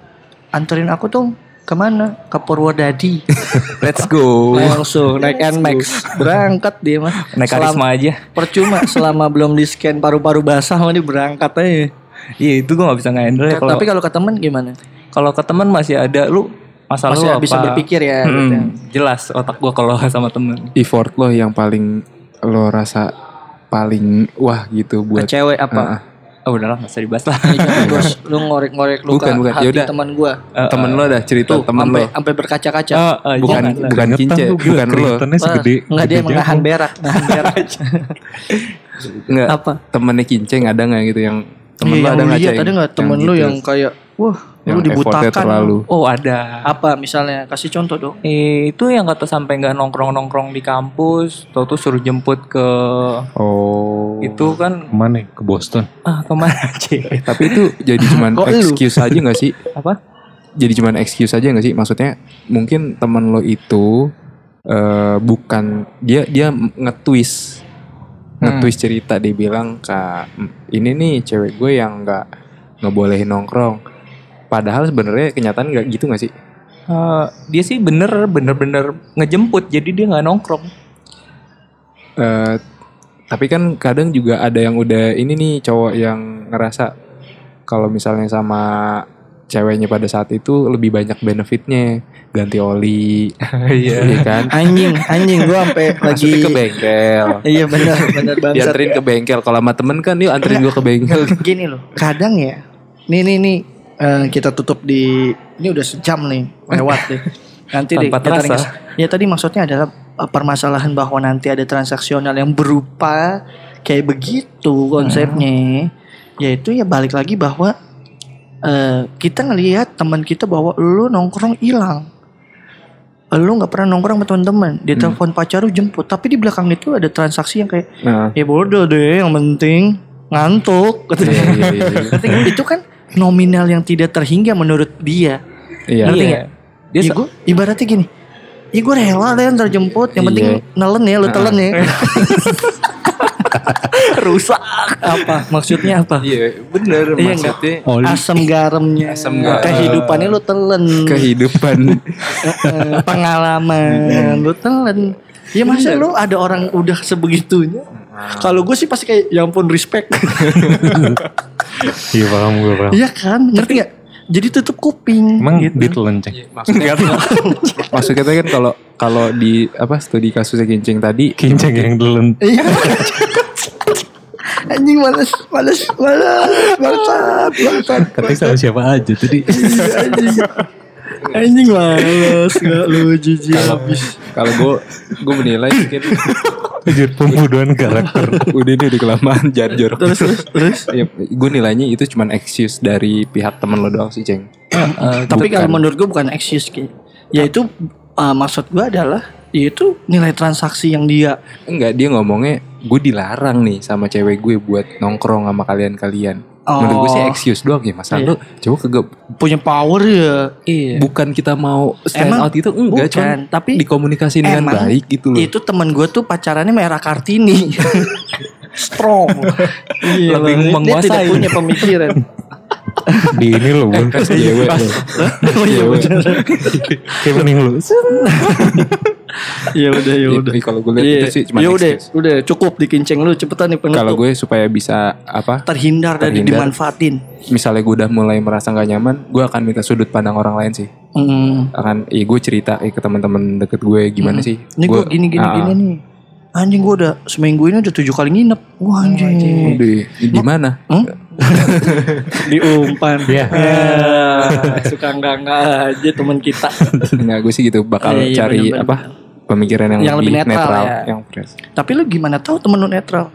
anterin aku tuh ke mana? Ke Purwodadi. Let's go. Langsung naik Nmax berangkat dia mah. Naik Selam- karisma aja. Percuma selama belum di scan paru-paru basah mah dia berangkat aja. Iya itu gue gak bisa nge-handle ya. Tapi kalau ke temen gimana? kalau ke teman masih ada lu masalah Masih lu bisa apa? berpikir ya. Mm-mm. gitu. Jelas otak gue kalau sama temen. Effort lo yang paling lo rasa paling wah gitu Ke buat cewek apa? Ah. Oh udahlah gak usah dibahas lah. Ya, jangan terus lu ngorek-ngorek luka Bukan, bukan. hati Yaudah. teman gua. Eh, temen lo ada cerita Tuh, temen sampai lo sampai berkaca-kaca. eh, eh, bukan jangan lah. bukan kince gila, bukan lo segede. Enggak dia menahan jagung. berak, nahan berak. nggak apa? temennya kinceng ada nggak gitu yang temen Iya, lo ada Ceng? ada nggak temen lu gitu, yang kayak wah yang lu dibutakan. terlalu Oh ada. Apa misalnya? Kasih contoh dong. Eh, itu yang kata sampai nggak nongkrong nongkrong di kampus, tau tuh suruh jemput ke oh itu kan Ke mana? ya? Ke Boston. ah ke mana sih? tapi itu jadi cuman excuse aja nggak sih Apa? jadi cuman excuse aja nggak sih maksudnya mungkin teman lo itu eh, bukan dia dia nge-twist nge-twist cerita dia bilang kak ini nih cewek gue yang nggak ngebolehin nongkrong padahal sebenarnya kenyataan nggak gitu nggak sih Eh, dia sih bener bener bener ngejemput jadi dia nggak nongkrong. Eh, tapi kan kadang juga ada yang udah ini nih cowok yang ngerasa kalau misalnya sama ceweknya pada saat itu lebih banyak benefitnya ganti oli iya kan Anjing, anjing gua sampai lagi ke bengkel Iya benar, benar banget. dianterin ke bengkel kalau sama temen kan yuk anterin gue ke bengkel Gini loh, kadang ya. Nih nih nih eh, kita tutup di ini udah sejam nih lewat deh. Nanti deh kita ringkas. Ya tadi maksudnya adalah eh, permasalahan bahwa nanti ada transaksional yang berupa kayak begitu konsepnya. Yaitu ya balik lagi bahwa eh, kita ngelihat teman kita bahwa lu nongkrong hilang. Lu nggak pernah nongkrong sama teman-teman. Dia telepon pacar lu jemput, tapi di belakang itu ada transaksi yang kayak nah ya bodoh deh yang penting ngantuk iya, iya, iya, iya. Nggak? itu kan nominal yang tidak terhingga menurut dia. Iya. Ngerti Iya. nggak? Dia ya gue ibaratnya gini ya gue rela deh ntar jemput. Yang penting Iya. nelen ya lu telen ya. Rusak. apa? Maksudnya apa? Iya, bener Iya maksudnya. Oli. asam garamnya. Asam garam. kehidupannya lu telen. Kehidupan. Eh, pengalaman. Lu telen. Ya masa lu ada orang udah sebegitunya kalau gue sih pasti kayak ya ampun respect Iya paham gue paham. Iya kan ngerti gak jadi tutup kuping Emang gitu. ditelan ceng. maksudnya maksudnya kan kalau kalau di apa studi kasusnya kincing tadi Kinceng yang delen. Iya. Anjing males, males, males, bangsat, bangsat. Katanya sama siapa aja tadi. Anjing, anjing males, gak lu jijik kalau habis. kalau gue gue menilai mungkin Anjir pembunuhan karakter. udah ini udah kelamaan jarjor Terus, terus, terus. ya, gue nilainya itu cuman excuse dari pihak temen lo doang sih ceng Tapi Bukan. kalau menurut gue bukan excuse Ki. Yaitu uh, maksud gue adalah yaitu nilai transaksi yang dia enggak dia ngomongnya gue dilarang nih sama cewek gue buat nongkrong sama kalian-kalian menurut gue sih Oh. excuse doang ya masa Iya. lo coba kagak punya power ya. Iya. bukan kita mau stand Emang out itu enggak bukan, cuman tapi dikomunikasiin dengan emang baik gitu loh Itu temen gue tuh pacarannya merah kartini. Strong. Iya, Lebih dia tidak menguasai. punya pemikiran. Di ini lo bun. cewek lo. Oh iya. Kayak mending lu. Ya udah ya udah. Iya, kalau gue lihat Iya. itu sih cuma ya udah, excuse. udah cukup dikinceng lu cepetan nih penutup. kalau gue supaya bisa apa terhindar dari Terhindar. dimanfaatin. misalnya gue udah mulai merasa nggak nyaman gue akan minta sudut pandang orang lain sih Hmm. akan eh gue cerita eh, ke teman-teman deket gue gimana sih Ini gue gini gini Ah, gini nih. Anjing gue udah seminggu ini udah tujuh kali nginep. Wah anjing. di, di mana Hmm? Diumpan. Iya. Ya, suka enggak enggak aja teman kita. nggak gue sih gitu bakal Iya, iya, cari bener-bener. apa pemikiran yang, Yang lebih netral ya. yang fresh Tapi lu gimana tahu temen lu netral?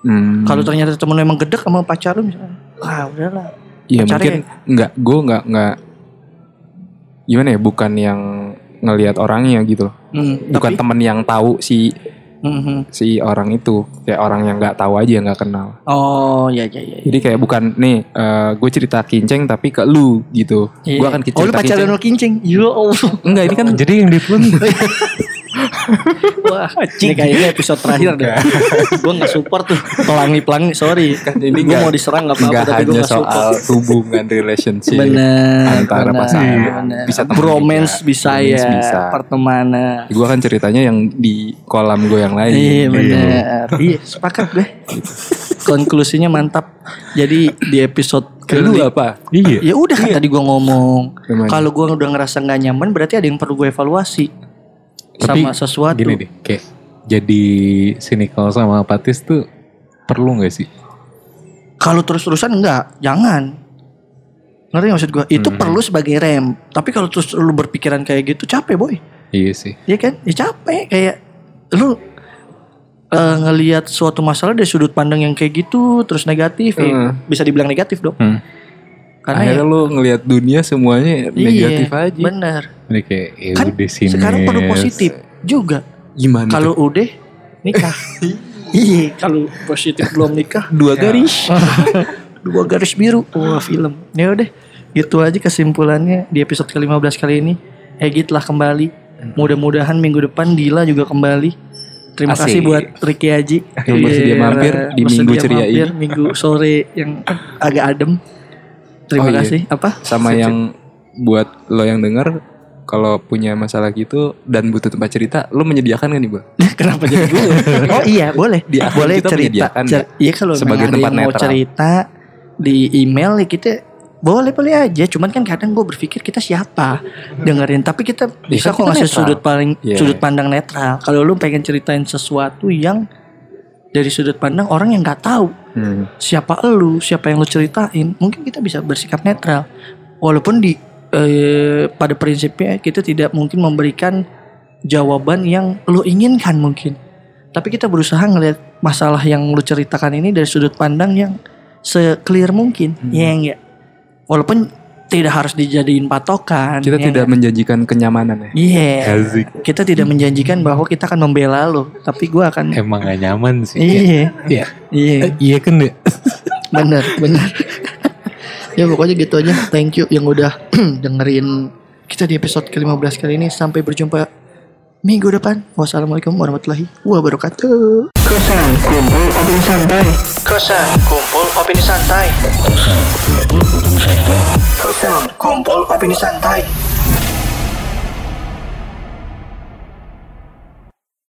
Hmm, Kalau ternyata temen lu emang gedek sama pacar lu misalnya. Ah udahlah. Iya pacarnya- mungkin nggak gue nggak nggak gimana ya bukan yang ngelihat orangnya gitu loh Hmm, bukan tapi- temen yang tahu si Mhm. si orang itu kayak orang yang nggak tahu aja nggak kenal Oh ya ya ya. jadi kayak bukan nih gue cerita kinceng tapi ke lu gitu Iya. gue akan Oh lu pacaran kinceng kinceng. Ya Allah. enggak ini kan Jadi yang ditelan. Wah, ini kayaknya episode terakhir deh. gue nggak support tuh pelangi-pelangi, sorry. ini gue mau diserang nggak apa-apa, tapi gue hanya nggak support. soal hubungan relationship Bener, antara bener, pasangan bener. bisa bromance juga. bisa Bromance ya, bisa. pertemanan. gue kan ceritanya yang di kolam gue yang lain Iya benar. Iya sepakat gue. Konklusinya mantap. Jadi di episode Ke lu kali apa Iya. ya udah kan tadi gue ngomong. Kalau gue udah ngerasa nggak nyaman berarti ada yang perlu gue evaluasi Tapi sama sesuatu. Gini deh, kayak jadi cynical sama apatis tuh perlu gak sih? Kalau terus-terusan enggak, jangan. Ngerti nggak maksud gue? Itu Hmm. perlu sebagai rem. Tapi kalau terus lu berpikiran kayak gitu capek boy. Iya sih. Iya kan? Ya capek kayak lu eh, ngelihat suatu masalah dari sudut pandang yang kayak gitu terus negatif ya, Hmm. bisa dibilang negatif dong. Hmm. Karena akhirnya ya, lu ngelihat dunia semuanya negatif iya, aja Bener. Ini kayak ya Kan udah sini. sekarang perlu positif juga. gimana Kalau udah nikah. iya, kalau positif belum nikah dua garis dua garis biru. Wah, film. Ya udah, gitu aja kesimpulannya di episode ke-15 kali ini. Egit lah kembali. Mudah-mudahan minggu depan Dila juga kembali. Terima Asik. kasih buat Ricky Haji Yang bersedia Iya, mampir di minggu ceria ini. Minggu sore yang agak adem. Terima Oh, iya. kasih. Apa? sama yang buat lo yang denger kalau punya masalah gitu dan butuh tempat cerita lo menyediakan kan nih bu Kenapa jadi gue? oh iya, boleh. Di boleh kita cerita. Cer- Iya kalau sebagai tempat yang mau cerita di email ya kita boleh boleh aja cuman kan kadang gue berpikir kita siapa dengerin tapi kita bisa kok kan kita ngasih netral. sudut paling Iya. sudut pandang netral kalau lu pengen ceritain sesuatu yang dari sudut pandang orang yang nggak tahu Hmm. siapa lu siapa yang lu ceritain mungkin kita bisa bersikap netral. Walaupun di eh, pada prinsipnya kita tidak mungkin memberikan jawaban yang lu inginkan mungkin. Tapi kita berusaha ngelihat masalah yang lu ceritakan ini dari sudut pandang yang se-clear mungkin. Ya enggak? Walaupun tidak harus dijadiin patokan Kita ya tidak enggak? menjanjikan kenyamanan ya. Iya, Asik. kita tidak menjanjikan bahwa kita akan membela lo, tapi gua akan Emang gak nyaman sih. Iya, Iya. iya, Eh, Iya kan ya. benar, benar. ya pokoknya gitu aja. Thank you yang udah dengerin kita di episode ke-15 kali ini. Sampai berjumpa minggu depan. Wassalamualaikum warahmatullahi wabarakatuh. Kosan kumpul opini santai. Kosan kumpul opini santai. Kosan kumpul opini santai.